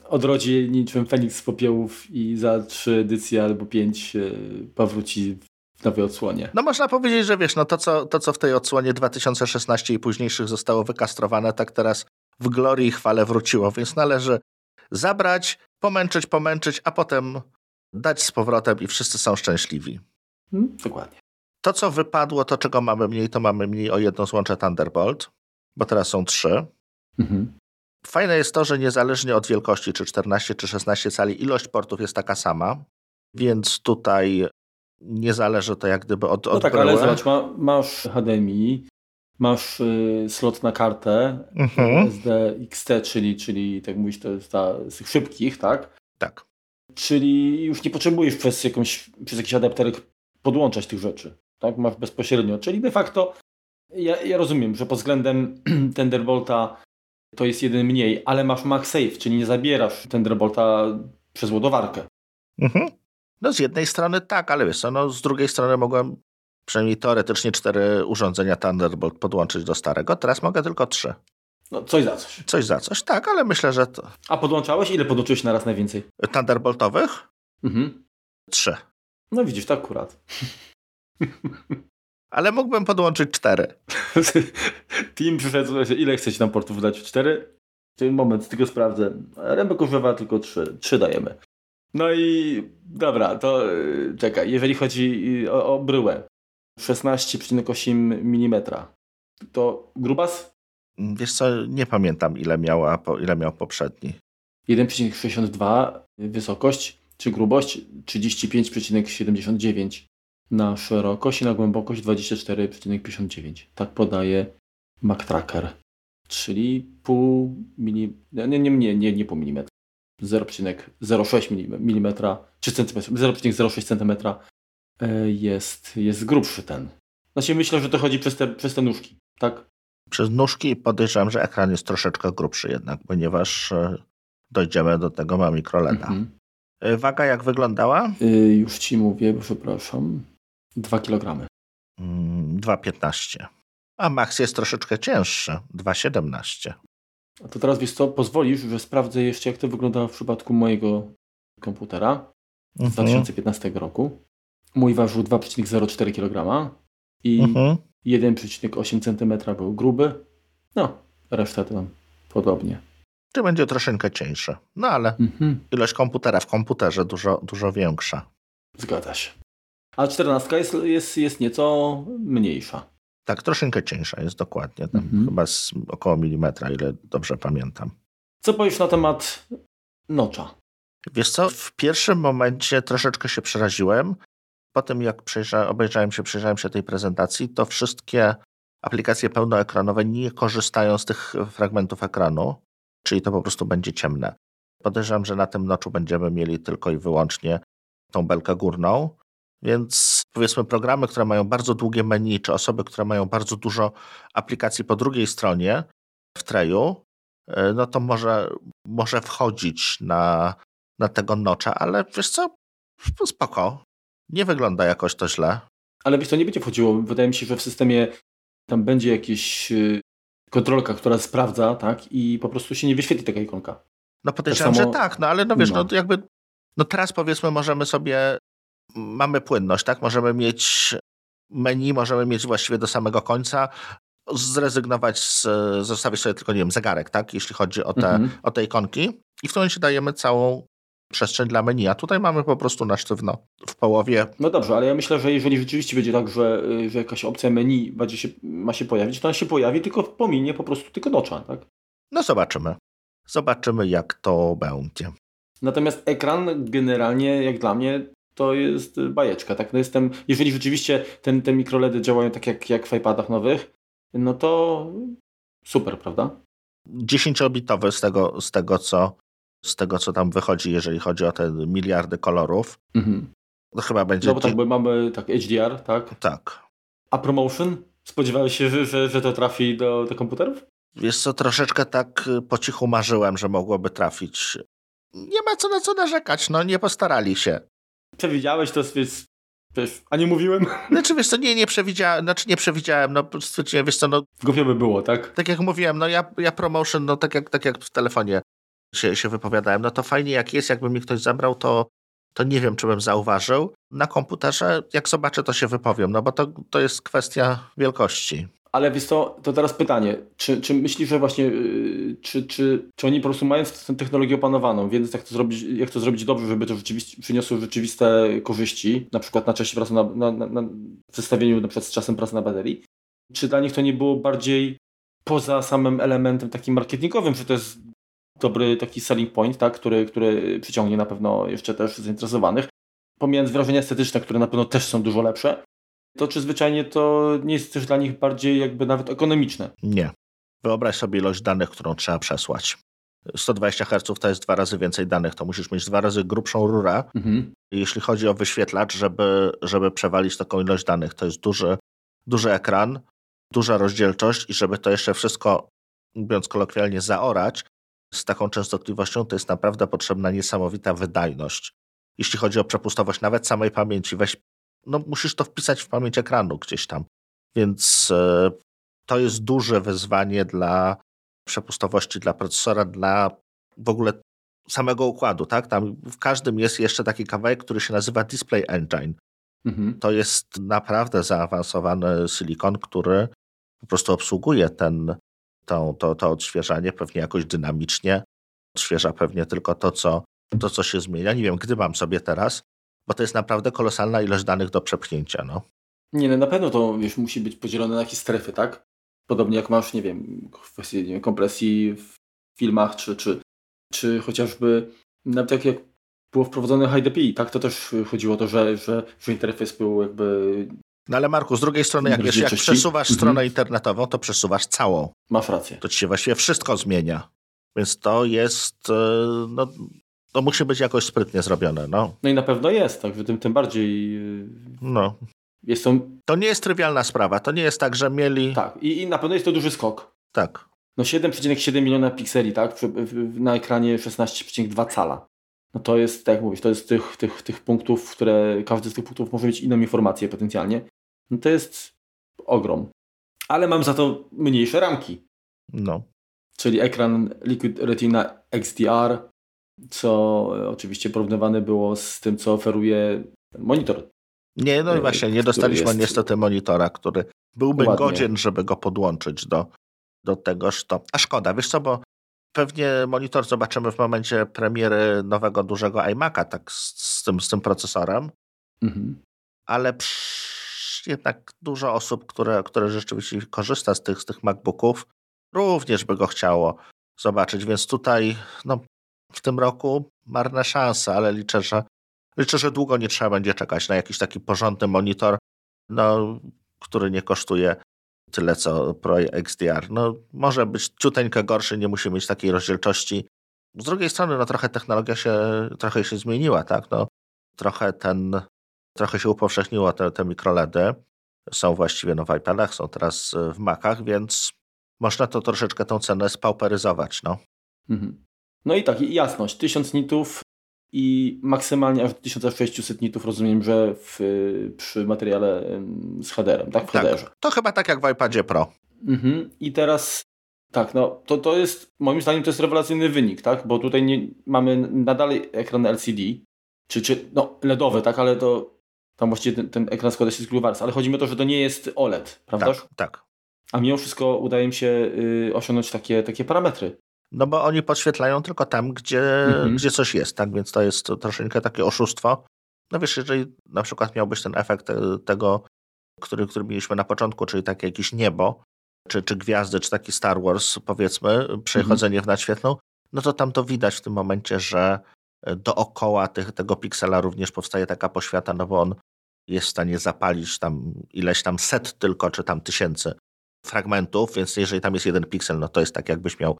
Speaker 1: odrodzi niczym Feniks z popiołów i za trzy edycje albo pięć y, powróci w nowej odsłonie.
Speaker 2: No można powiedzieć, że wiesz, no to co, to co w tej odsłonie 2016 i późniejszych zostało wykastrowane, tak teraz w glorii i chwale wróciło, więc należy zabrać, pomęczyć, pomęczyć, a potem dać z powrotem i wszyscy są szczęśliwi.
Speaker 1: Hmm, dokładnie.
Speaker 2: To, co wypadło, to czego mamy mniej, to mamy mniej o jedno złącze Thunderbolt, bo teraz są trzy. Mhm. Fajne jest to, że niezależnie od wielkości, czy 14, czy 16 cali, ilość portów jest taka sama, więc tutaj nie zależy to jak gdyby od, od
Speaker 1: No tak, bryły. ale zobacz, ma, masz HDMI, masz y, slot na kartę mhm. SDXT, czyli, czyli tak mówisz, to jest ta z tych szybkich, tak?
Speaker 2: Tak.
Speaker 1: Czyli już nie potrzebujesz przez, jakąś, przez jakiś adapterek podłączać tych rzeczy tak, masz bezpośrednio. Czyli de facto ja, ja rozumiem, że pod względem Thunderbolta to jest jeden mniej, ale masz MagSafe, czyli nie zabierasz Thunderbolta przez ładowarkę.
Speaker 2: Mhm. No z jednej strony tak, ale wiesz co, no z drugiej strony mogłem przynajmniej teoretycznie cztery urządzenia Thunderbolt podłączyć do starego, teraz mogę tylko trzy.
Speaker 1: No coś za coś.
Speaker 2: Coś za coś, tak, ale myślę, że to...
Speaker 1: A podłączałeś? Ile podłączyłeś na raz najwięcej?
Speaker 2: Thunderboltowych? Mhm. Trzy.
Speaker 1: No widzisz, tak akurat.
Speaker 2: Ale mógłbym podłączyć cztery.
Speaker 1: Team przyszedł, ile chcecie nam portów dać? Cztery? Ten moment, tylko sprawdzę. Rembek używa tylko trzy. Trzy dajemy. No i dobra, to yy, czekaj. Jeżeli chodzi y, o, o bryłę, 16,8 mm. To grubas?
Speaker 2: Wiesz co, nie pamiętam ile, miała, ile miał poprzedni.
Speaker 1: 1,62 wysokość, czy grubość 35,79 na szerokość i na głębokość 24,59. Tak podaje MacTracker. Czyli pół milimetra, nie, nie, nie, nie, nie pół milimetra, 0,06 mm czy centymetra, 0,06 cm jest, jest grubszy ten. Znaczy myślę, że to chodzi przez te, przez te nóżki, tak?
Speaker 2: Przez nóżki podejrzewam, że ekran jest troszeczkę grubszy jednak, ponieważ e, dojdziemy do tego ma mikroleda. Mhm. E, waga jak wyglądała?
Speaker 1: Yy, już ci mówię, przepraszam. 2 kg.
Speaker 2: 2,15. Mm, A Max jest troszeczkę cięższy, 2,17.
Speaker 1: A to teraz wiesz co, pozwolisz, że sprawdzę jeszcze jak to wygląda w przypadku mojego komputera. z mhm. 2015 roku. Mój ważył 2,04 kg i mhm. 1,8 cm był gruby. No, reszta to podobnie.
Speaker 2: Czy będzie troszeczkę cieńszy. No ale mhm. ilość komputera w komputerze dużo, dużo większa.
Speaker 1: Zgadza się. A 14 jest, jest, jest nieco mniejsza.
Speaker 2: Tak, troszeczkę cieńsza jest dokładnie. Tam mhm. Chyba z około milimetra, ile dobrze pamiętam.
Speaker 1: Co powiesz na temat nocza?
Speaker 2: Wiesz co, w pierwszym momencie troszeczkę się przeraziłem. Potem jak obejrzałem się, przyjrzałem się tej prezentacji, to wszystkie aplikacje pełnoekranowe nie korzystają z tych fragmentów ekranu, czyli to po prostu będzie ciemne. Podejrzewam, że na tym noczu będziemy mieli tylko i wyłącznie tą belkę górną, więc powiedzmy programy, które mają bardzo długie menu, czy osoby, które mają bardzo dużo aplikacji po drugiej stronie w treju, e, no to może, może wchodzić na, na tego nocza, ale wiesz co, spoko. Nie wygląda jakoś to źle.
Speaker 1: Ale wiesz, to nie będzie wchodziło. Wydaje mi się, że w systemie tam będzie jakiś y, kontrolka, która sprawdza, tak, i po prostu się nie wyświetli taka ikonka.
Speaker 2: No podejrzewam, tak samo... że tak, no ale no wiesz, no. no jakby, no teraz powiedzmy możemy sobie, mamy płynność, tak, możemy mieć menu, możemy mieć właściwie do samego końca, zrezygnować, z, zostawić sobie tylko, nie wiem, zegarek, tak, jeśli chodzi o te, mhm. o te ikonki i w tym momencie dajemy całą przestrzeń dla menu, a tutaj mamy po prostu na sztywno w połowie.
Speaker 1: No dobrze, ale ja myślę, że jeżeli rzeczywiście będzie tak, że, że jakaś opcja menu będzie się, ma się pojawić, to ona się pojawi, tylko pominie po prostu tylko nocza, tak?
Speaker 2: No zobaczymy. Zobaczymy, jak to będzie.
Speaker 1: Natomiast ekran generalnie, jak dla mnie, to jest bajeczka, tak? No jestem, jeżeli rzeczywiście ten, te mikroledy działają tak jak, jak w iPadach nowych, no to super, prawda?
Speaker 2: 10-bitowy z tego, z tego co z tego, co tam wychodzi, jeżeli chodzi o te miliardy kolorów. Mhm. To chyba będzie...
Speaker 1: No bo tak, bo mamy tak HDR, tak?
Speaker 2: Tak.
Speaker 1: A promotion? Spodziewałeś się, że, że to trafi do, do komputerów?
Speaker 2: Wiesz co, troszeczkę tak y, po cichu marzyłem, że mogłoby trafić. Nie ma co na co narzekać, no nie postarali się.
Speaker 1: Przewidziałeś to, więc Wiesz, a nie mówiłem?
Speaker 2: Znaczy, wiesz co, nie, nie przewidziałem, znaczy nie przewidziałem, no stwierdziłem, wiesz co, no...
Speaker 1: Głupio by było, tak?
Speaker 2: Tak jak mówiłem, no ja, ja promotion, no tak jak, tak jak w telefonie się, się wypowiadałem, no to fajnie jak jest, jakby mi ktoś zabrał, to, to nie wiem, czy bym zauważył. Na komputerze, jak zobaczę, to się wypowiem, no bo to, to jest kwestia wielkości.
Speaker 1: Ale wiesz to, to teraz pytanie, czy, czy myślisz, że właśnie, yy, czy, czy, czy oni po prostu mają tę technologię opanowaną, więc jak to zrobić, jak to zrobić dobrze, żeby to rzeczywiście przyniosło rzeczywiste korzyści, na przykład na czasie pracy na, na, na, na zestawieniu na przykład z czasem pracy na baterii, czy dla nich to nie było bardziej poza samym elementem takim marketingowym, że to jest dobry taki selling point, tak, który, który przyciągnie na pewno jeszcze też zainteresowanych. Pomijając wrażenia estetyczne, które na pewno też są dużo lepsze, to czy zwyczajnie to nie jest też dla nich bardziej jakby nawet ekonomiczne?
Speaker 2: Nie. Wyobraź sobie ilość danych, którą trzeba przesłać. 120 Hz to jest dwa razy więcej danych, to musisz mieć dwa razy grubszą rurę. Mhm. Jeśli chodzi o wyświetlacz, żeby, żeby przewalić taką ilość danych, to jest duży, duży ekran, duża rozdzielczość i żeby to jeszcze wszystko, mówiąc kolokwialnie, zaorać, z taką częstotliwością, to jest naprawdę potrzebna niesamowita wydajność. Jeśli chodzi o przepustowość nawet samej pamięci, weź, no musisz to wpisać w pamięć ekranu gdzieś tam. Więc e, to jest duże wyzwanie dla przepustowości, dla procesora, dla w ogóle samego układu, tak? Tam w każdym jest jeszcze taki kawałek, który się nazywa Display Engine. Mhm. To jest naprawdę zaawansowany silikon, który po prostu obsługuje ten, to, to, to odświeżanie pewnie jakoś dynamicznie odświeża pewnie tylko to co, to, co się zmienia. Nie wiem, gdy mam sobie teraz, bo to jest naprawdę kolosalna ilość danych do przepchnięcia. No.
Speaker 1: Nie, no na pewno to wiesz, musi być podzielone na jakieś strefy, tak? Podobnie jak masz, nie wiem, kwestie nie wiem, kompresji w filmach, czy, czy, czy chociażby nawet tak jak było wprowadzone HDPI, tak? To też chodziło o to, że, że, że interfejs był jakby
Speaker 2: no ale Marku, z drugiej strony, jak, wiesz, jak przesuwasz mhm. stronę internetową, to przesuwasz całą.
Speaker 1: Masz rację.
Speaker 2: To ci się właściwie wszystko zmienia. Więc to jest, e, no, to musi być jakoś sprytnie zrobione. No,
Speaker 1: no i na pewno jest, także tym, tym bardziej. E,
Speaker 2: no.
Speaker 1: Jest to...
Speaker 2: to nie jest trywialna sprawa. To nie jest tak, że mieli.
Speaker 1: Tak, i, i na pewno jest to duży skok.
Speaker 2: Tak.
Speaker 1: No 7,7 miliona pikseli, tak? Na ekranie 16,2 cala. No to jest, tak jak mówisz, to jest tych, tych, tych punktów, które każdy z tych punktów może mieć inną informację potencjalnie. No to jest ogrom. Ale mam za to mniejsze ramki.
Speaker 2: No.
Speaker 1: Czyli ekran Liquid Retina XDR co oczywiście porównywane było z tym, co oferuje monitor.
Speaker 2: Nie, no i właśnie, nie dostaliśmy jest... niestety monitora, który byłby Ładnie. godzien, żeby go podłączyć do, do tegoż to. A szkoda, wiesz co, bo pewnie monitor zobaczymy w momencie premiery nowego dużego iMac'a, tak z, z tym, z tym procesorem. Mhm. Ale psz, jednak dużo osób, które, które rzeczywiście korzysta z tych, z tych MacBooków, również by go chciało zobaczyć, więc tutaj no, w tym roku marne szanse, ale liczę, że liczę, że długo nie trzeba będzie czekać na jakiś taki porządny monitor, no, który nie kosztuje tyle co Pro XDR. No, może być ciuteńkę gorszy, nie musi mieć takiej rozdzielczości. Z drugiej strony, no trochę technologia się, trochę się zmieniła, tak? No, trochę ten, trochę się upowszechniło te, te mikroledy. Są właściwie no, w iPadach, są teraz w Macach, więc można to troszeczkę tą cenę spauperyzować, no. Mhm.
Speaker 1: No i tak, jasność. 1000 nitów i maksymalnie aż do 1600 nitów rozumiem, że w, przy materiale z headerem, tak? W tak, headerze.
Speaker 2: To chyba tak jak w iPadzie Pro.
Speaker 1: Mhm. I teraz tak, no to, to jest, moim zdaniem to jest rewelacyjny wynik, tak? Bo tutaj nie, mamy nadal ekran LCD, czy, czy no LEDowy, tak? Ale to tam właściwie ten, ten ekran składa się z Gluvars, ale chodzi mi o to, że to nie jest OLED, prawda?
Speaker 2: Tak, tak.
Speaker 1: A mimo wszystko udaje mi się y, osiągnąć takie, takie parametry.
Speaker 2: No bo oni podświetlają tylko tam, gdzie, mhm. gdzie coś jest, tak? Więc to jest troszeczkę takie oszustwo. No wiesz, jeżeli na przykład miałbyś ten efekt e, tego, który, który mieliśmy na początku, czyli takie jakieś niebo, czy, czy gwiazdy, czy taki Star Wars, powiedzmy, przechodzenie mhm. w nadświetlną, no to tam to widać w tym momencie, że dookoła tych, tego piksela również powstaje taka poświata, no bo on jest w stanie zapalić tam ileś tam set tylko, czy tam tysięcy fragmentów, więc jeżeli tam jest jeden piksel, no to jest tak jakbyś miał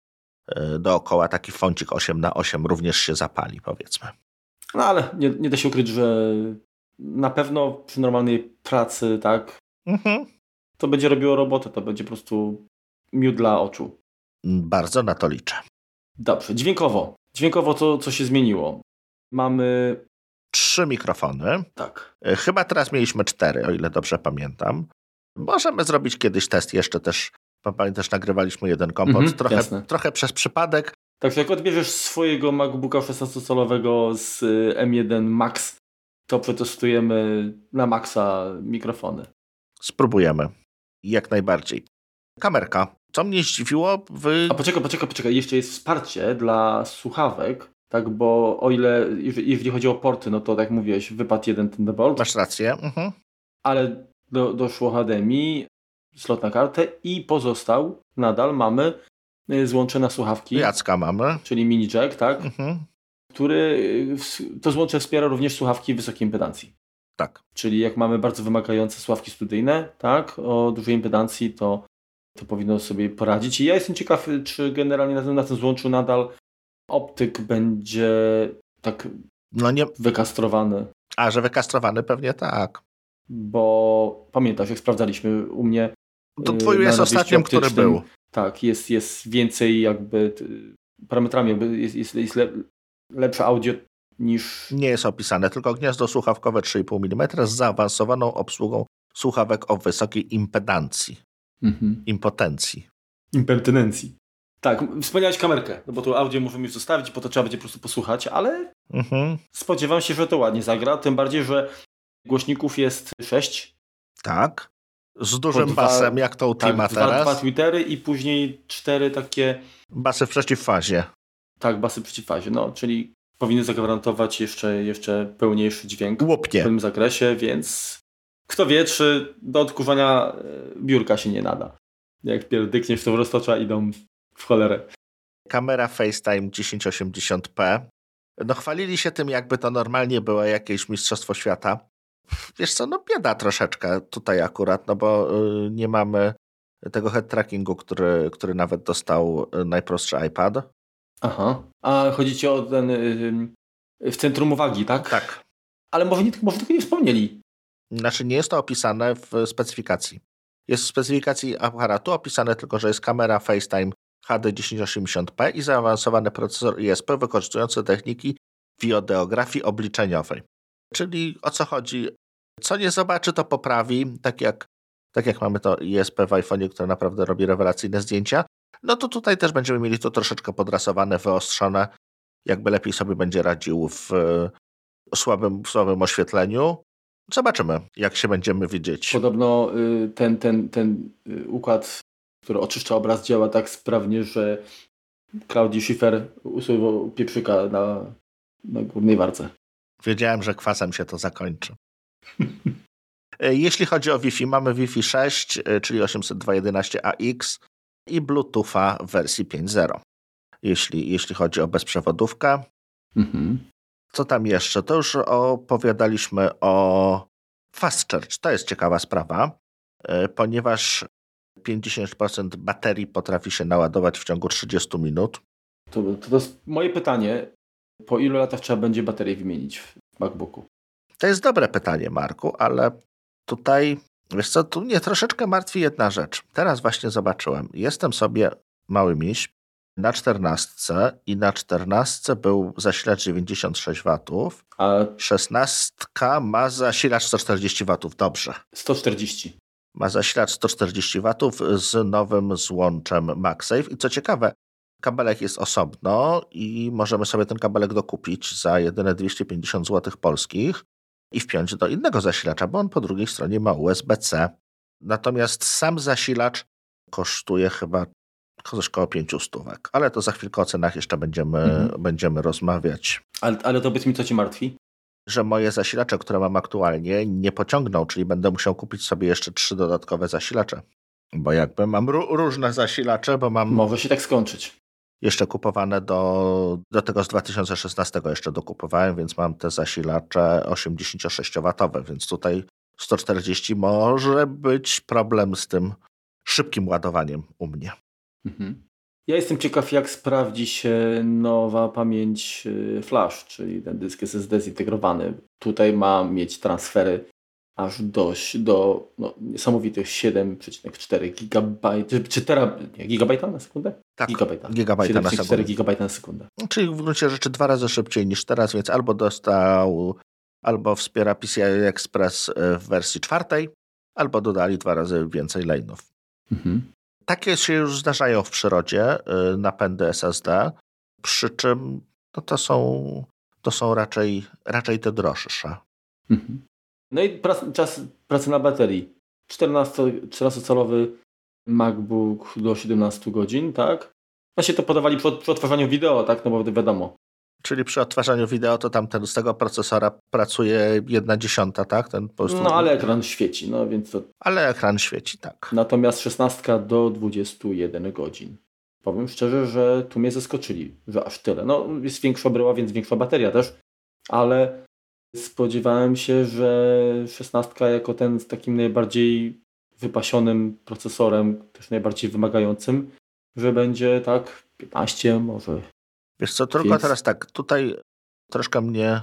Speaker 2: dookoła taki fącik 8 na 8 również się zapali, powiedzmy.
Speaker 1: No ale nie, nie da się ukryć, że na pewno przy normalnej pracy, tak, mhm. to będzie robiło robotę, to będzie po prostu miód dla oczu.
Speaker 2: Bardzo na to liczę.
Speaker 1: Dobrze, dźwiękowo. Dźwiękowo to, co się zmieniło. Mamy...
Speaker 2: Trzy mikrofony.
Speaker 1: Tak.
Speaker 2: E, chyba teraz mieliśmy cztery, o ile dobrze pamiętam. Możemy zrobić kiedyś test jeszcze też Pamiętasz, nagrywaliśmy jeden kompot, mhm, trochę, trochę przez przypadek.
Speaker 1: Tak, jak odbierzesz swojego MacBooka 16-calowego z y, M1 Max, to przetestujemy na maksa mikrofony.
Speaker 2: Spróbujemy. Jak najbardziej. Kamerka. Co mnie zdziwiło, wy...
Speaker 1: A poczekaj, poczekaj, poczekaj. Jeszcze jest wsparcie dla słuchawek, tak, bo o ile, jeżeli chodzi o porty, no to tak jak mówiłeś, wypadł jeden Thunderbolt.
Speaker 2: Masz rację. Mhm.
Speaker 1: Ale do, doszło HDMI, slot na kartę i pozostał, nadal mamy y, złącze na słuchawki.
Speaker 2: Jacka mamy.
Speaker 1: Czyli mini jack, tak? Mhm. Który, y, to złącze wspiera również słuchawki wysokiej impedancji.
Speaker 2: Tak.
Speaker 1: Czyli jak mamy bardzo wymagające słuchawki studyjne, tak, o dużej impedancji, to, to powinno sobie poradzić. I ja jestem ciekaw, czy generalnie na tym, na tym złączu nadal optyk będzie tak no nie... wykastrowany.
Speaker 2: A, że wykastrowany pewnie tak.
Speaker 1: Bo pamiętasz, jak sprawdzaliśmy u mnie
Speaker 2: to y, twój jest ostatnim, który był.
Speaker 1: Tak, jest, jest więcej jakby parametrami, jakby jest, jest, jest lepsze audio niż...
Speaker 2: Nie jest opisane, tylko gniazdo słuchawkowe 3,5 mm z zaawansowaną obsługą słuchawek o wysokiej impedancji. Mhm. Impotencji.
Speaker 1: Impertynencji. Tak, wspomniałeś kamerkę, no bo tu audio możemy już zostawić, po to trzeba będzie po prostu posłuchać, ale mhm. spodziewam się, że to ładnie zagra, tym bardziej, że głośników jest 6.
Speaker 2: Tak. Z dużym dwa, basem, jak to Ultima tak, teraz.
Speaker 1: Dwa, dwa Twittery i później cztery takie...
Speaker 2: Basy w przeciwfazie.
Speaker 1: Tak, basy w przeciwfazie, no, czyli powinny zagwarantować jeszcze, jeszcze pełniejszy dźwięk
Speaker 2: Łopnie.
Speaker 1: w pewnym zakresie, więc kto wie, czy do odkurzania e, biurka się nie nada. Jak pierdykniesz, to roztocza idą w cholerę.
Speaker 2: Kamera FaceTime 1080p. No chwalili się tym, jakby to normalnie było jakieś mistrzostwo świata. Wiesz co, no bieda troszeczkę tutaj akurat, no bo y, nie mamy tego head trackingu, który, który nawet dostał y, najprostszy iPad.
Speaker 1: Aha. A chodzi ci o ten w centrum uwagi, tak?
Speaker 2: Tak.
Speaker 1: Ale może, nie, może tego nie wspomnieli.
Speaker 2: Znaczy nie jest to opisane w specyfikacji. Jest w specyfikacji aparatu opisane tylko, że jest kamera FaceTime HD 1080p i zaawansowany procesor ISP wykorzystujący techniki wideografii obliczeniowej. Czyli o co chodzi? Co nie zobaczy, to poprawi, tak jak, tak jak mamy to ISP w iPhone'ie, które naprawdę robi rewelacyjne zdjęcia. No to tutaj też będziemy mieli to troszeczkę podrasowane, wyostrzone jakby lepiej sobie będzie radził w słabym, w słabym oświetleniu. Zobaczymy, jak się będziemy widzieć.
Speaker 1: Podobno y, ten, ten, ten y, układ, który oczyszcza obraz, działa tak sprawnie, że Claudii Schiffer usuwał pieprzyka na, na górnej warce.
Speaker 2: Wiedziałem, że kwasem się to zakończy. Jeśli chodzi o Wi-Fi, mamy Wi-Fi 6, e, czyli 802.11ax i Bluetootha w wersji 5.0. Jeśli, jeśli chodzi o bezprzewodówkę. Mhm. Co tam jeszcze? To już opowiadaliśmy o Fast Charge. To jest ciekawa sprawa, e, ponieważ 50% baterii potrafi się naładować w ciągu 30 minut.
Speaker 1: To, to, to jest moje pytanie. Po ilu latach trzeba będzie baterię wymienić w MacBooku?
Speaker 2: To jest dobre pytanie, Marku, ale tutaj, wiesz co, tu mnie troszeczkę martwi jedna rzecz. Teraz właśnie zobaczyłem. Jestem sobie mały miś na 14 i na 14 był zasilacz 96 W, a 16 ma zasilacz 140 W. Dobrze.
Speaker 1: 140.
Speaker 2: Ma zasilacz 140 W z nowym złączem MagSafe. I co ciekawe, kabelek jest osobno i możemy sobie ten kabelek dokupić za jedyne 250 zł polskich i wpiąć do innego zasilacza, bo on po drugiej stronie ma USB-C. Natomiast sam zasilacz kosztuje chyba coś około 500 stówek. Ale to za chwilkę o cenach jeszcze będziemy, mhm. będziemy rozmawiać.
Speaker 1: Ale, ale to powiedz mi, co ci martwi?
Speaker 2: Że moje zasilacze, które mam aktualnie, nie pociągną, czyli będę musiał kupić sobie jeszcze trzy dodatkowe zasilacze. Bo jakby mam różne zasilacze, bo mam.
Speaker 1: Może się tak skończyć.
Speaker 2: Jeszcze kupowane do, do tego z 2016 jeszcze dokupowałem, więc mam te zasilacze 86W, więc tutaj 140 może być problem z tym szybkim ładowaniem u mnie. Mhm.
Speaker 1: Ja jestem ciekaw, jak sprawdzi się nowa pamięć y, flash, czyli ten dysk SSD zintegrowany. Tutaj ma mieć transfery aż do, do no, niesamowitych 7,4 GB, czy, czy tera, nie, gigabajta na sekundę?
Speaker 2: Tak, gigabajta, gigabajta na sekundę.
Speaker 1: gigabajta na sekundę.
Speaker 2: Czyli w gruncie rzeczy dwa razy szybciej niż teraz, więc albo dostał, albo wspiera PCI Express y, w wersji czwartej, albo dodali dwa razy więcej lane'ów. Mhm. Takie się już zdarzają w przyrodzie, y, napędy SSD, przy czym no to, są, to są raczej, raczej te droższe. Mhm.
Speaker 1: No i prac, czas pracy na baterii. 14-calowy MacBook do 17 godzin, tak? Właśnie to podawali przy, przy odtwarzaniu wideo, tak? No bo wiadomo,
Speaker 2: Czyli przy odtwarzaniu wideo to tam ten, z tego procesora pracuje jedna dziesiąta, tak? Ten
Speaker 1: po prostu... No ale ekran świeci, no więc to...
Speaker 2: Ale ekran świeci, tak.
Speaker 1: Natomiast 16 do 21 godzin. Powiem szczerze, że tu mnie zaskoczyli, że aż tyle. No jest większa bryła, więc większa bateria też, ale spodziewałem się, że 16 jako ten z takim najbardziej wypasionym procesorem, też najbardziej wymagającym, że będzie tak 15, może
Speaker 2: Wiesz co, tylko Więc... teraz tak, tutaj troszkę mnie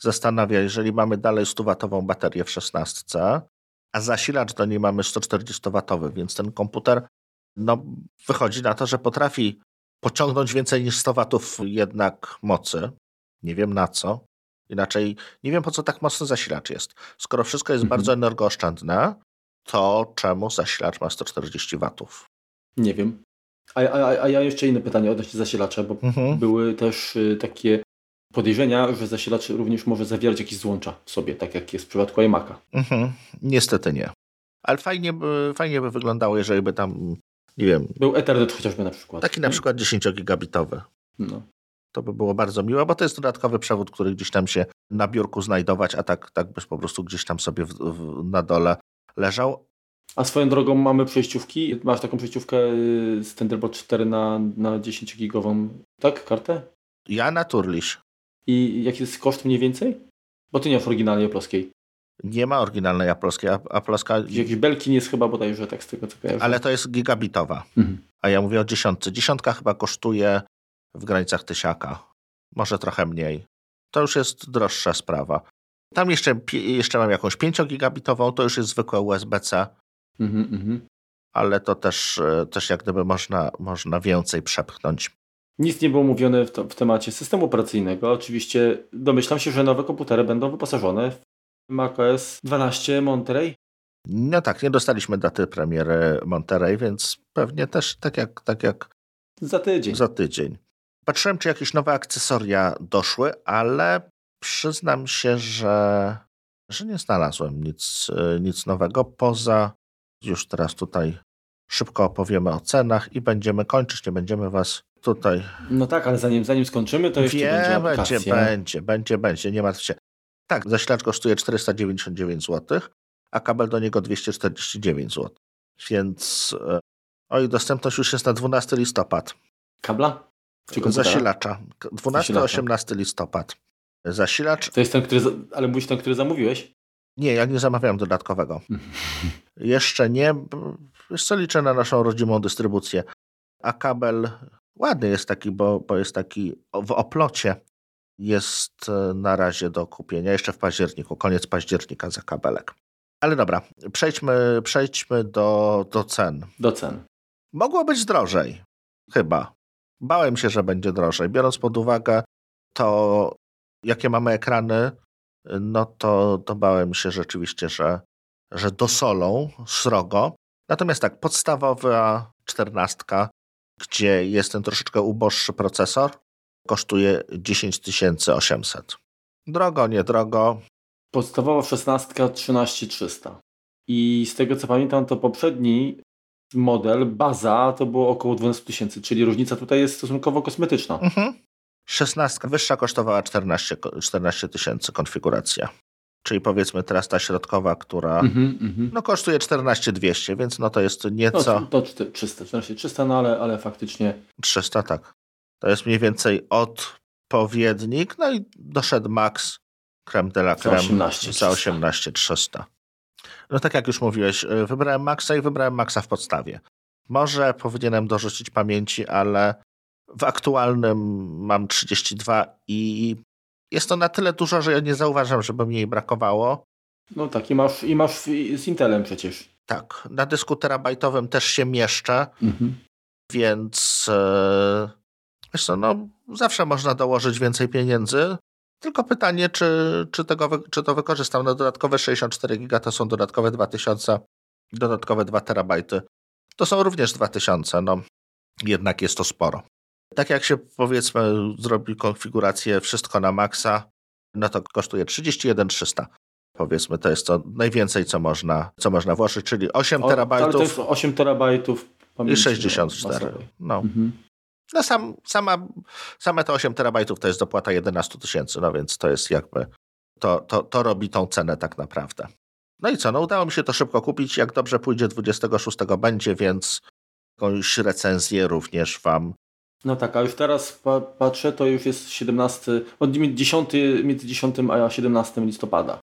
Speaker 2: zastanawia, jeżeli mamy dalej 100-watową baterię w 16, a zasilacz do niej mamy 140-watowy, więc ten komputer no, wychodzi na to, że potrafi pociągnąć więcej niż 100 watów jednak mocy. Nie wiem na co. Inaczej nie wiem po co tak mocny zasilacz jest. Skoro wszystko jest mhm. bardzo energooszczędne, to czemu zasilacz ma 140 watów?
Speaker 1: Nie wiem. A, a, a ja jeszcze inne pytanie odnośnie zasilacza, bo mhm. były też y, takie podejrzenia, że zasilacz również może zawierać jakieś złącza w sobie, tak jak jest w przypadku iMac'a.
Speaker 2: Mhm. Niestety nie. Ale fajnie by, fajnie by wyglądało, jeżeli by tam, nie wiem...
Speaker 1: Był Ethernet chociażby na przykład.
Speaker 2: Taki na przykład 10-gigabitowy. No. To by było bardzo miłe, bo to jest dodatkowy przewód, który gdzieś tam się na biurku znajdować, a tak, tak byś po prostu gdzieś tam sobie w, w, na dole leżał.
Speaker 1: A swoją drogą mamy przejściówki. Masz taką przejściówkę y, z Thunderbolt 4 na, na 10 gigową, tak? Kartę?
Speaker 2: Ja na Turlish.
Speaker 1: I jaki jest koszt mniej więcej? Bo ty nie masz oryginalnej aploskiej.
Speaker 2: Nie ma oryginalnej aploskiej. Aploska...
Speaker 1: Jakiś Belkin jest chyba bodajże, tak z tego co kojarzę.
Speaker 2: Ale to jest gigabitowa. Mhm. A ja mówię o dziesiątce. Dziesiątka chyba kosztuje w granicach tysiaka. Może trochę mniej. To już jest droższa sprawa. Tam jeszcze, jeszcze mam jakąś 5-gigabitową, to już jest zwykłe USB-C. Mhm, mhm, Ale to też, e, też jak gdyby można, można więcej przepchnąć.
Speaker 1: Nic nie było mówione w, to, w temacie systemu operacyjnego. Oczywiście domyślam się, że nowe komputery będą wyposażone w macOS 12 Monterey.
Speaker 2: No tak, nie dostaliśmy daty premiery Monterey, więc pewnie też tak jak, tak jak
Speaker 1: za tydzień.
Speaker 2: Za tydzień. Patrzyłem, czy jakieś nowe akcesoria doszły, ale przyznam się, że, że nie znalazłem nic, e, nic nowego poza. Już teraz tutaj szybko opowiemy o cenach i będziemy kończyć. Nie będziemy was tutaj.
Speaker 1: No tak, ale zanim, zanim skończymy, to jeszcze
Speaker 2: Wie,
Speaker 1: będzie
Speaker 2: będzie,
Speaker 1: aplikacja.
Speaker 2: będzie, będzie, będzie, nie martw się. Tak, zasilacz kosztuje 499 zł, a kabel do niego 249 zł. Więc e, oj, dostępność już jest na 12 listopad.
Speaker 1: Kabla?
Speaker 2: Zasilacza. 12-18 listopad. Zasilacz.
Speaker 1: To jest ten, który, ale mówisz ten, który zamówiłeś?
Speaker 2: Nie, ja nie zamawiałem dodatkowego. Jeszcze nie. co, liczę na naszą rodzimą dystrybucję. A kabel ładny jest taki, bo, bo jest taki w oplocie. Jest e, na razie do kupienia. Jeszcze w październiku, koniec października za kabelek. Ale dobra, przejdźmy, przejdźmy do, do cen.
Speaker 1: Do cen.
Speaker 2: Mogło być drożej. Chyba. Bałem się, że będzie drożej. Biorąc pod uwagę to, jakie mamy ekrany, no to, to bałem się rzeczywiście, że, że dosolą srogo. Natomiast tak, podstawowa czternastka, gdzie jest ten troszeczkę uboższy procesor, kosztuje 10 800. Drogo, niedrogo.
Speaker 1: Podstawowa 16 13300. I z tego co pamiętam, to poprzedni model, baza, to było około 12 tysięcy, czyli różnica tutaj jest stosunkowo kosmetyczna.
Speaker 2: Mhm. 16 wyższa kosztowała 14 ko- 14 tysięcy konfiguracja. Czyli powiedzmy teraz ta środkowa, która
Speaker 1: Mhm, mhm.
Speaker 2: no, kosztuje 14 200, więc no to jest nieco
Speaker 1: No, to 300, 14 300, no ale, ale faktycznie
Speaker 2: 300, tak. To jest mniej więcej odpowiednik, no i doszedł max creme de la creme
Speaker 1: 18
Speaker 2: za 18 300. No tak jak już mówiłeś, y, wybrałem maxa i wybrałem maxa w podstawie. Może powinienem dorzucić pamięci, ale w aktualnym mam 32 i jest to na tyle dużo, że ja nie zauważam, żeby mi jej brakowało.
Speaker 1: No tak, i masz, i masz z Intelem przecież.
Speaker 2: Tak, na dysku terabajtowym też się mieszczę,
Speaker 1: Mhm.
Speaker 2: więc e, wiesz co, no, zawsze można dołożyć więcej pieniędzy. Tylko pytanie, czy, czy, tego, czy to wykorzystam. No, dodatkowe 64 giga to są dodatkowe 2000, dodatkowe 2 terabajty. To są również 2000, no jednak jest to sporo. Tak jak się powiedzmy zrobi konfigurację wszystko na maksa, no to kosztuje 31 300. Powiedzmy, to jest to najwięcej, co można, co można włożyć, czyli 8
Speaker 1: O, Ale to
Speaker 2: terabajtów
Speaker 1: jest 8 terabajtów
Speaker 2: i
Speaker 1: pamięci
Speaker 2: 64.
Speaker 1: bazowej.
Speaker 2: No.
Speaker 1: Mhm.
Speaker 2: No sam, sama, same te 8 terabajtów to jest dopłata 11 tysięcy, no więc to jest jakby, to, to, to robi tą cenę tak naprawdę. No i co, no udało mi się to szybko kupić, jak dobrze pójdzie 26 będzie, więc jakąś recenzję również wam.
Speaker 1: No tak, a już teraz pa patrzę, to już jest 17, od 10, między 10 a 17 listopada.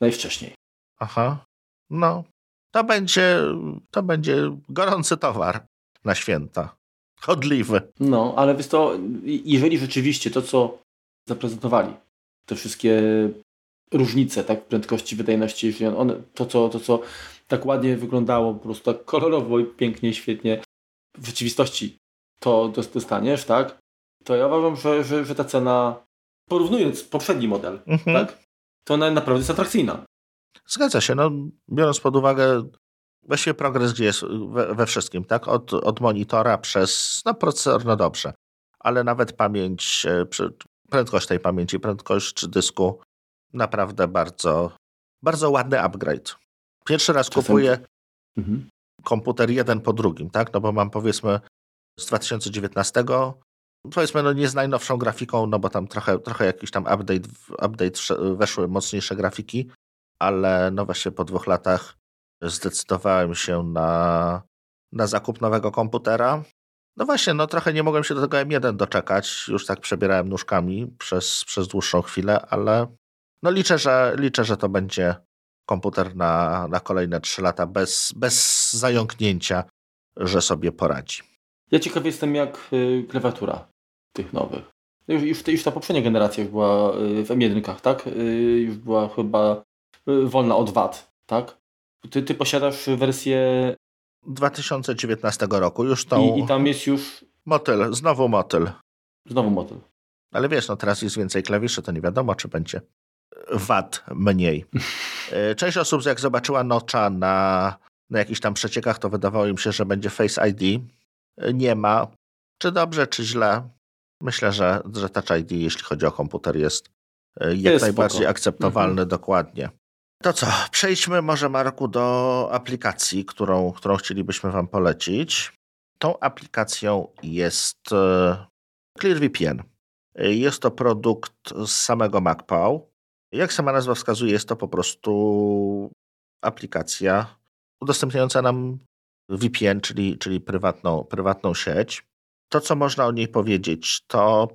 Speaker 1: Najwcześniej.
Speaker 2: Aha, no, to będzie, to będzie gorący towar na święta. Chodliwy.
Speaker 1: No, ale wiesz to, jeżeli rzeczywiście to, co zaprezentowali, te wszystkie różnice, tak, prędkości, wydajności, jeżeli one, to, co, to, co tak ładnie wyglądało, po prostu tak kolorowo i pięknie, świetnie w rzeczywistości to dos- dostaniesz, tak, to ja uważam, że, że, że ta cena, porównując poprzedni model,
Speaker 2: Mhm.
Speaker 1: tak, to ona naprawdę jest atrakcyjna.
Speaker 2: Zgadza się, no biorąc pod uwagę właściwie progres, gdzie jest we, we wszystkim, tak? Od, od monitora przez no, procesor, no dobrze, ale nawet pamięć, e, prędkość tej pamięci, prędkość dysku, naprawdę bardzo, bardzo ładny upgrade. Pierwszy raz
Speaker 1: Czasem-
Speaker 2: kupuję
Speaker 1: Mhm.
Speaker 2: komputer jeden po drugim, tak? No bo mam powiedzmy z 2019, powiedzmy no nie z najnowszą grafiką, no bo tam trochę, trochę jakiś tam update, update weszły mocniejsze grafiki, ale no właśnie po dwóch latach zdecydowałem się na, na zakup nowego komputera. No właśnie, no trochę nie mogłem się do tego M1 doczekać, już tak przebierałem nóżkami przez, przez dłuższą chwilę, ale no liczę, że, liczę, że to będzie komputer na, na kolejne trzy lata bez, bez zająknięcia, że sobie poradzi.
Speaker 1: Ja ciekaw jestem, jak y, klawiatura tych nowych. Już, już, już ta poprzednia generacja już była y, w M1, tak? Y, już była chyba y, wolna od wad, tak? Ty, ty posiadasz wersję
Speaker 2: 2019 roku już tą
Speaker 1: i, i tam jest już
Speaker 2: motyl, znowu motyl.
Speaker 1: znowu model.
Speaker 2: Ale wiesz, no teraz jest więcej klawiszy, to nie wiadomo, czy będzie wad mniej. E, Część osób, jak zobaczyła nocza na, na jakichś tam przeciekach, to wydawało im się, że będzie Face ID. E, Nie ma. Czy dobrze, czy źle? Myślę, że, że Touch ID, jeśli chodzi o komputer, jest e, jak jest najbardziej spoko. akceptowalny, mhm. dokładnie. To co, przejdźmy może Marku do aplikacji, którą, którą chcielibyśmy Wam polecić. Tą aplikacją jest e, ClearVPN. Jest to produkt z samego MacPow. Jak sama nazwa wskazuje, jest to po prostu aplikacja udostępniająca nam VPN, czyli, czyli prywatną, prywatną sieć. To, co można o niej powiedzieć, to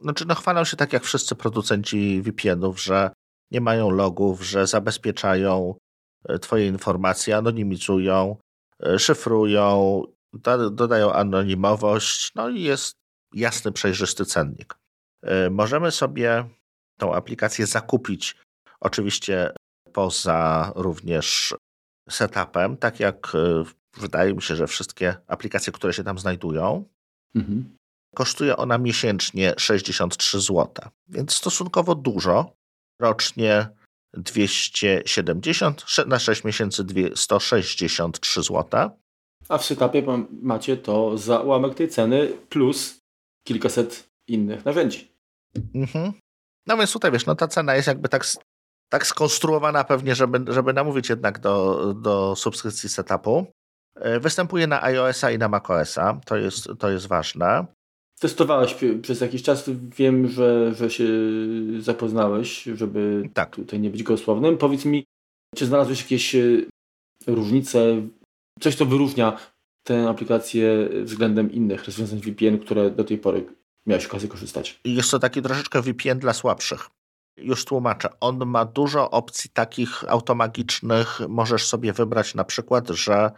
Speaker 2: znaczy, no, chwalą się tak jak wszyscy producenci VPN-ów, że nie mają logów, że zabezpieczają e, Twoje informacje, anonimizują, e, szyfrują, dodają anonimowość, no i jest jasny, przejrzysty cennik. E, możemy sobie tą aplikację zakupić, oczywiście poza również setupem, tak jak wydaje mi się, że wszystkie aplikacje, które się tam znajdują. Mhm. Kosztuje ona miesięcznie 63 zł, więc stosunkowo dużo. Rocznie 270, na 6 miesięcy 163 zł.
Speaker 1: A w setupie macie to za ułamek tej ceny plus kilkaset innych narzędzi. Mhm.
Speaker 2: No więc tutaj wiesz, no ta cena jest jakby tak, tak skonstruowana pewnie, żeby, żeby namówić jednak do, do subskrypcji setupu. E, występuje na iOS-a i na macOS-a, to jest, to jest ważne.
Speaker 1: Testowałeś przez jakiś czas, wiem, że, że się zapoznałeś, żeby tak. tutaj nie być gołosłownym. Powiedz mi, czy znalazłeś jakieś e, różnice, coś co wyróżnia tę aplikację względem innych rozwiązań VPN, które do tej pory miałeś okazję korzystać?
Speaker 2: Jest to taki troszeczkę VPN dla słabszych. Już tłumaczę. On ma dużo opcji takich automagicznych. Możesz sobie wybrać na przykład, że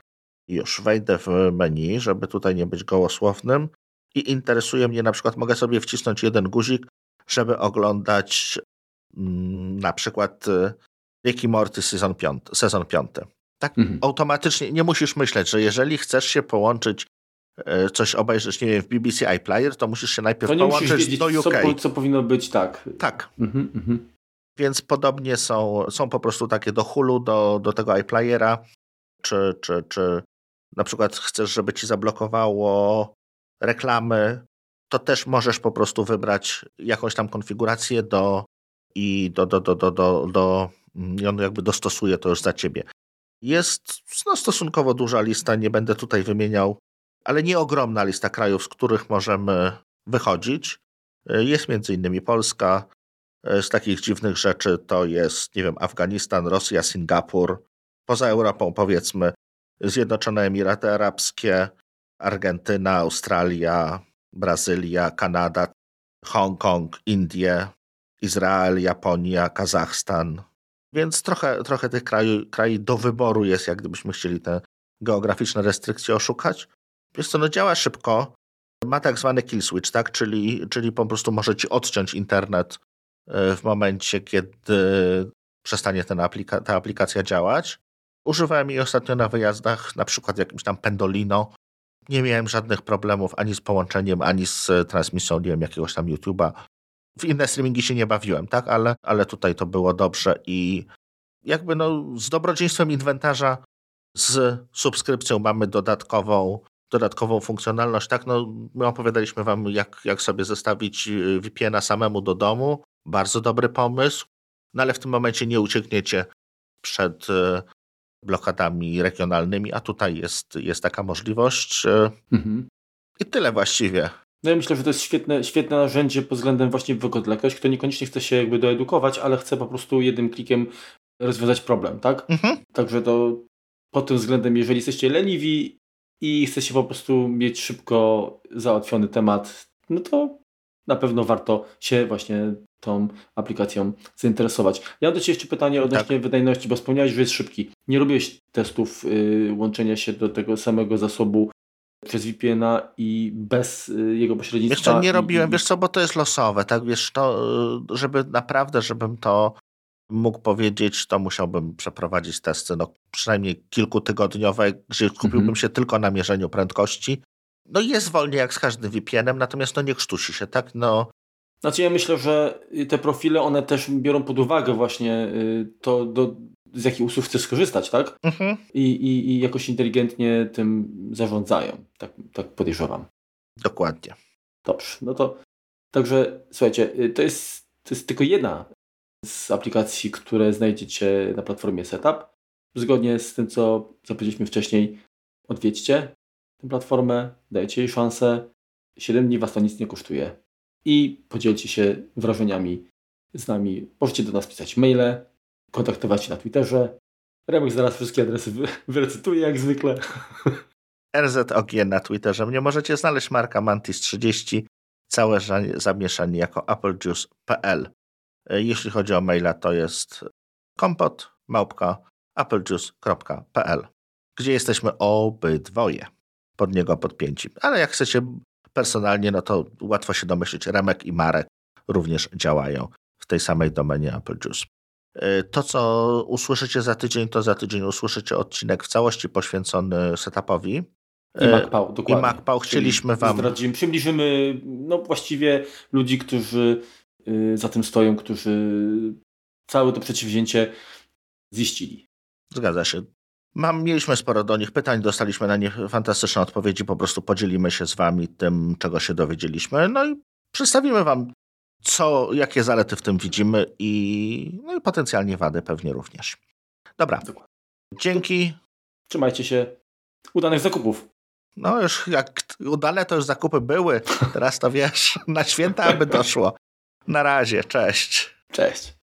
Speaker 2: już wejdę w menu, żeby tutaj nie być gołosłownym i interesuje mnie na przykład, mogę sobie wcisnąć jeden guzik, żeby oglądać mm, na przykład y, Ricky Morty sezon piąty. Sezon piąty. Tak mhm. automatycznie, nie musisz myśleć, że jeżeli chcesz się połączyć, y, coś obejrzeć, nie wiem, w BBC iPlayer, to musisz się najpierw to połączyć wiedzieć, do UK.
Speaker 1: Co, co powinno być tak.
Speaker 2: Tak. Mhm, mhm. Więc podobnie są, są po prostu takie do Hulu, do, do tego iPlayera, czy, czy, czy na przykład chcesz, żeby ci zablokowało reklamy, to też możesz po prostu wybrać jakąś tam konfigurację do i do, do, do, do, do, do i on jakby dostosuje to już za ciebie. Jest no, stosunkowo duża lista, nie będę tutaj wymieniał, ale nie ogromna lista krajów, z których możemy wychodzić. Jest między innymi Polska. Z takich dziwnych rzeczy to jest, nie wiem, Afganistan, Rosja, Singapur. Poza Europą powiedzmy Zjednoczone Emiraty Arabskie, Argentyna, Australia, Brazylia, Kanada, Hongkong, Indie, Izrael, Japonia, Kazachstan. Więc trochę, trochę tych krajów, krajów do wyboru jest, jak gdybyśmy chcieli te geograficzne restrykcje oszukać. Wiesz co, no działa szybko. Ma tak zwany kill switch, tak? Czyli, czyli po prostu może ci odciąć internet e, w momencie, kiedy przestanie ten aplika ta aplikacja działać. Używałem jej ostatnio na wyjazdach, na przykład jakimś tam Pendolino. Nie miałem żadnych problemów ani z połączeniem, ani z transmisją, nie wiem, jakiegoś tam YouTube'a. W inne streamingi się nie bawiłem, tak? Ale, ale tutaj to było dobrze i jakby no z dobrodziejstwem inwentarza, z subskrypcją mamy dodatkową, dodatkową funkcjonalność, tak? No, my opowiadaliśmy wam, jak, jak sobie zestawić y, VPN-a samemu do domu. Bardzo dobry pomysł, no ale w tym momencie nie uciekniecie przed y, blokadami regionalnymi, a tutaj jest, jest taka możliwość. E, mhm. I tyle właściwie.
Speaker 1: No ja myślę, że to jest świetne, świetne narzędzie pod względem właśnie wygody dla kogoś, kto niekoniecznie chce się jakby doedukować, ale chce po prostu jednym klikiem rozwiązać problem, tak? Mhm. Także to pod tym względem, jeżeli jesteście leniwi i chcecie po prostu mieć szybko załatwiony temat, no to na pewno warto się właśnie tą aplikacją zainteresować. Ja do Ciebie jeszcze pytanie odnośnie tak. wydajności, bo wspomniałeś, że jest szybki. Nie robiłeś testów y, łączenia się do tego samego zasobu przez VPN-a i bez y, jego pośrednictwa?
Speaker 2: Jeszcze nie robiłem, i... wiesz co, bo to jest losowe, tak, wiesz, to, y, żeby naprawdę, żebym to mógł powiedzieć, to musiałbym przeprowadzić testy, no przynajmniej kilkutygodniowe, gdzie skupiłbym mhm. się tylko na mierzeniu prędkości. No jest wolniej jak z każdym VPN-em, natomiast no nie krztusi się, tak, no
Speaker 1: znaczy ja myślę, że te profile, one też biorą pod uwagę właśnie y, to, do, z jakich usług chcesz skorzystać, tak? Mhm. I, i, I jakoś inteligentnie tym zarządzają. Tak, tak podejrzewam.
Speaker 2: Dokładnie.
Speaker 1: Dobrze, no to Także słuchajcie, y, to jest, to jest tylko jedna z aplikacji, które znajdziecie na platformie Setup. Zgodnie z tym, co zapowiedzieliśmy wcześniej, odwiedźcie tę platformę, dajcie jej szansę. 7 dni Was to nic nie kosztuje. I podzielcie się wrażeniami z nami. Możecie do nas pisać maile, kontaktować się na Twitterze. Remek zaraz wszystkie adresy wy wyrecytuje jak zwykle.
Speaker 2: RZOG na Twitterze. Mnie możecie znaleźć marka Mantis30. Całe zamieszanie jako applejuice.pl. E, jeśli chodzi o maila, to jest kompot małpka applejuice.pl, gdzie jesteśmy obydwoje pod niego podpięci. Ale jak chcecie personalnie, no to łatwo się domyślić. Remek i Marek również działają w tej samej domenie Apple Juice. E, to, co usłyszycie za tydzień, to za tydzień usłyszycie odcinek w całości poświęcony setupowi.
Speaker 1: I MacPau, dokładnie.
Speaker 2: I MacPau chcieliśmy Wam...
Speaker 1: Zdradzimy, przybliżymy no właściwie ludzi, którzy y, za tym stoją, którzy całe to przedsięwzięcie ziścili.
Speaker 2: Zgadza się. Mam, mieliśmy sporo do nich pytań, dostaliśmy na nie fantastyczne odpowiedzi, po prostu podzielimy się z Wami tym, czego się dowiedzieliśmy, no i przedstawimy Wam, co, jakie zalety w tym widzimy i, no i potencjalnie wady pewnie również. Dobra, dzięki.
Speaker 1: Trzymajcie się. Udanych zakupów.
Speaker 2: No już jak udane to już zakupy były, teraz to wiesz, na święta aby doszło. Na razie, cześć.
Speaker 1: Cześć.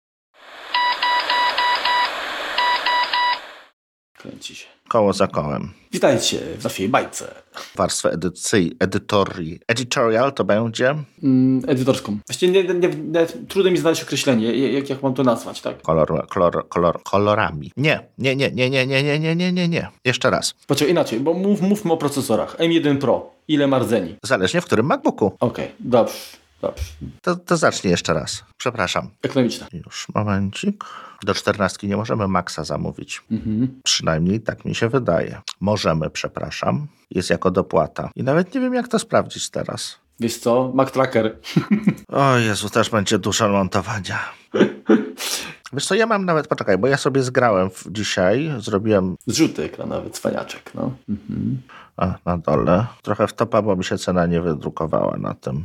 Speaker 1: Kręci się.
Speaker 2: Koło za kołem.
Speaker 1: Witajcie w naszej bajce.
Speaker 2: Warstwę edycji, edytorii, editorial to będzie?
Speaker 1: Mm, edytorską. Właściwie nie, nie, nie, trudno mi znaleźć określenie, jak, jak mam to nazwać, tak?
Speaker 2: Kolor, kolor, kolor, kolorami. Nie, nie, nie, nie, nie, nie, nie, nie, nie, nie, nie. Jeszcze raz.
Speaker 1: Poczekaj, inaczej, bo mów, mówmy o procesorach. M1 Pro. Ile ma rdzeni?
Speaker 2: Zależnie w którym MacBooku.
Speaker 1: Okej, okay, dobrze. Dobrze.
Speaker 2: To, to zacznij jeszcze raz. Przepraszam.
Speaker 1: Ekonomiczne.
Speaker 2: Już momencik. Do czternastki nie możemy Maxa zamówić. Mhm. Przynajmniej tak mi się wydaje. Możemy, przepraszam. Jest jako dopłata. I nawet nie wiem, jak to sprawdzić teraz.
Speaker 1: Wiesz co? Mac Tracker.
Speaker 2: o Jezu, też będzie dużo montowania. Wiesz co, ja mam nawet, poczekaj, bo ja sobie zgrałem dzisiaj, zrobiłem...
Speaker 1: Zrzuty ekranowy, cwaniaczek, no. Mhm.
Speaker 2: A, na dole. Trochę w topa, bo mi się cena nie wydrukowała na tym.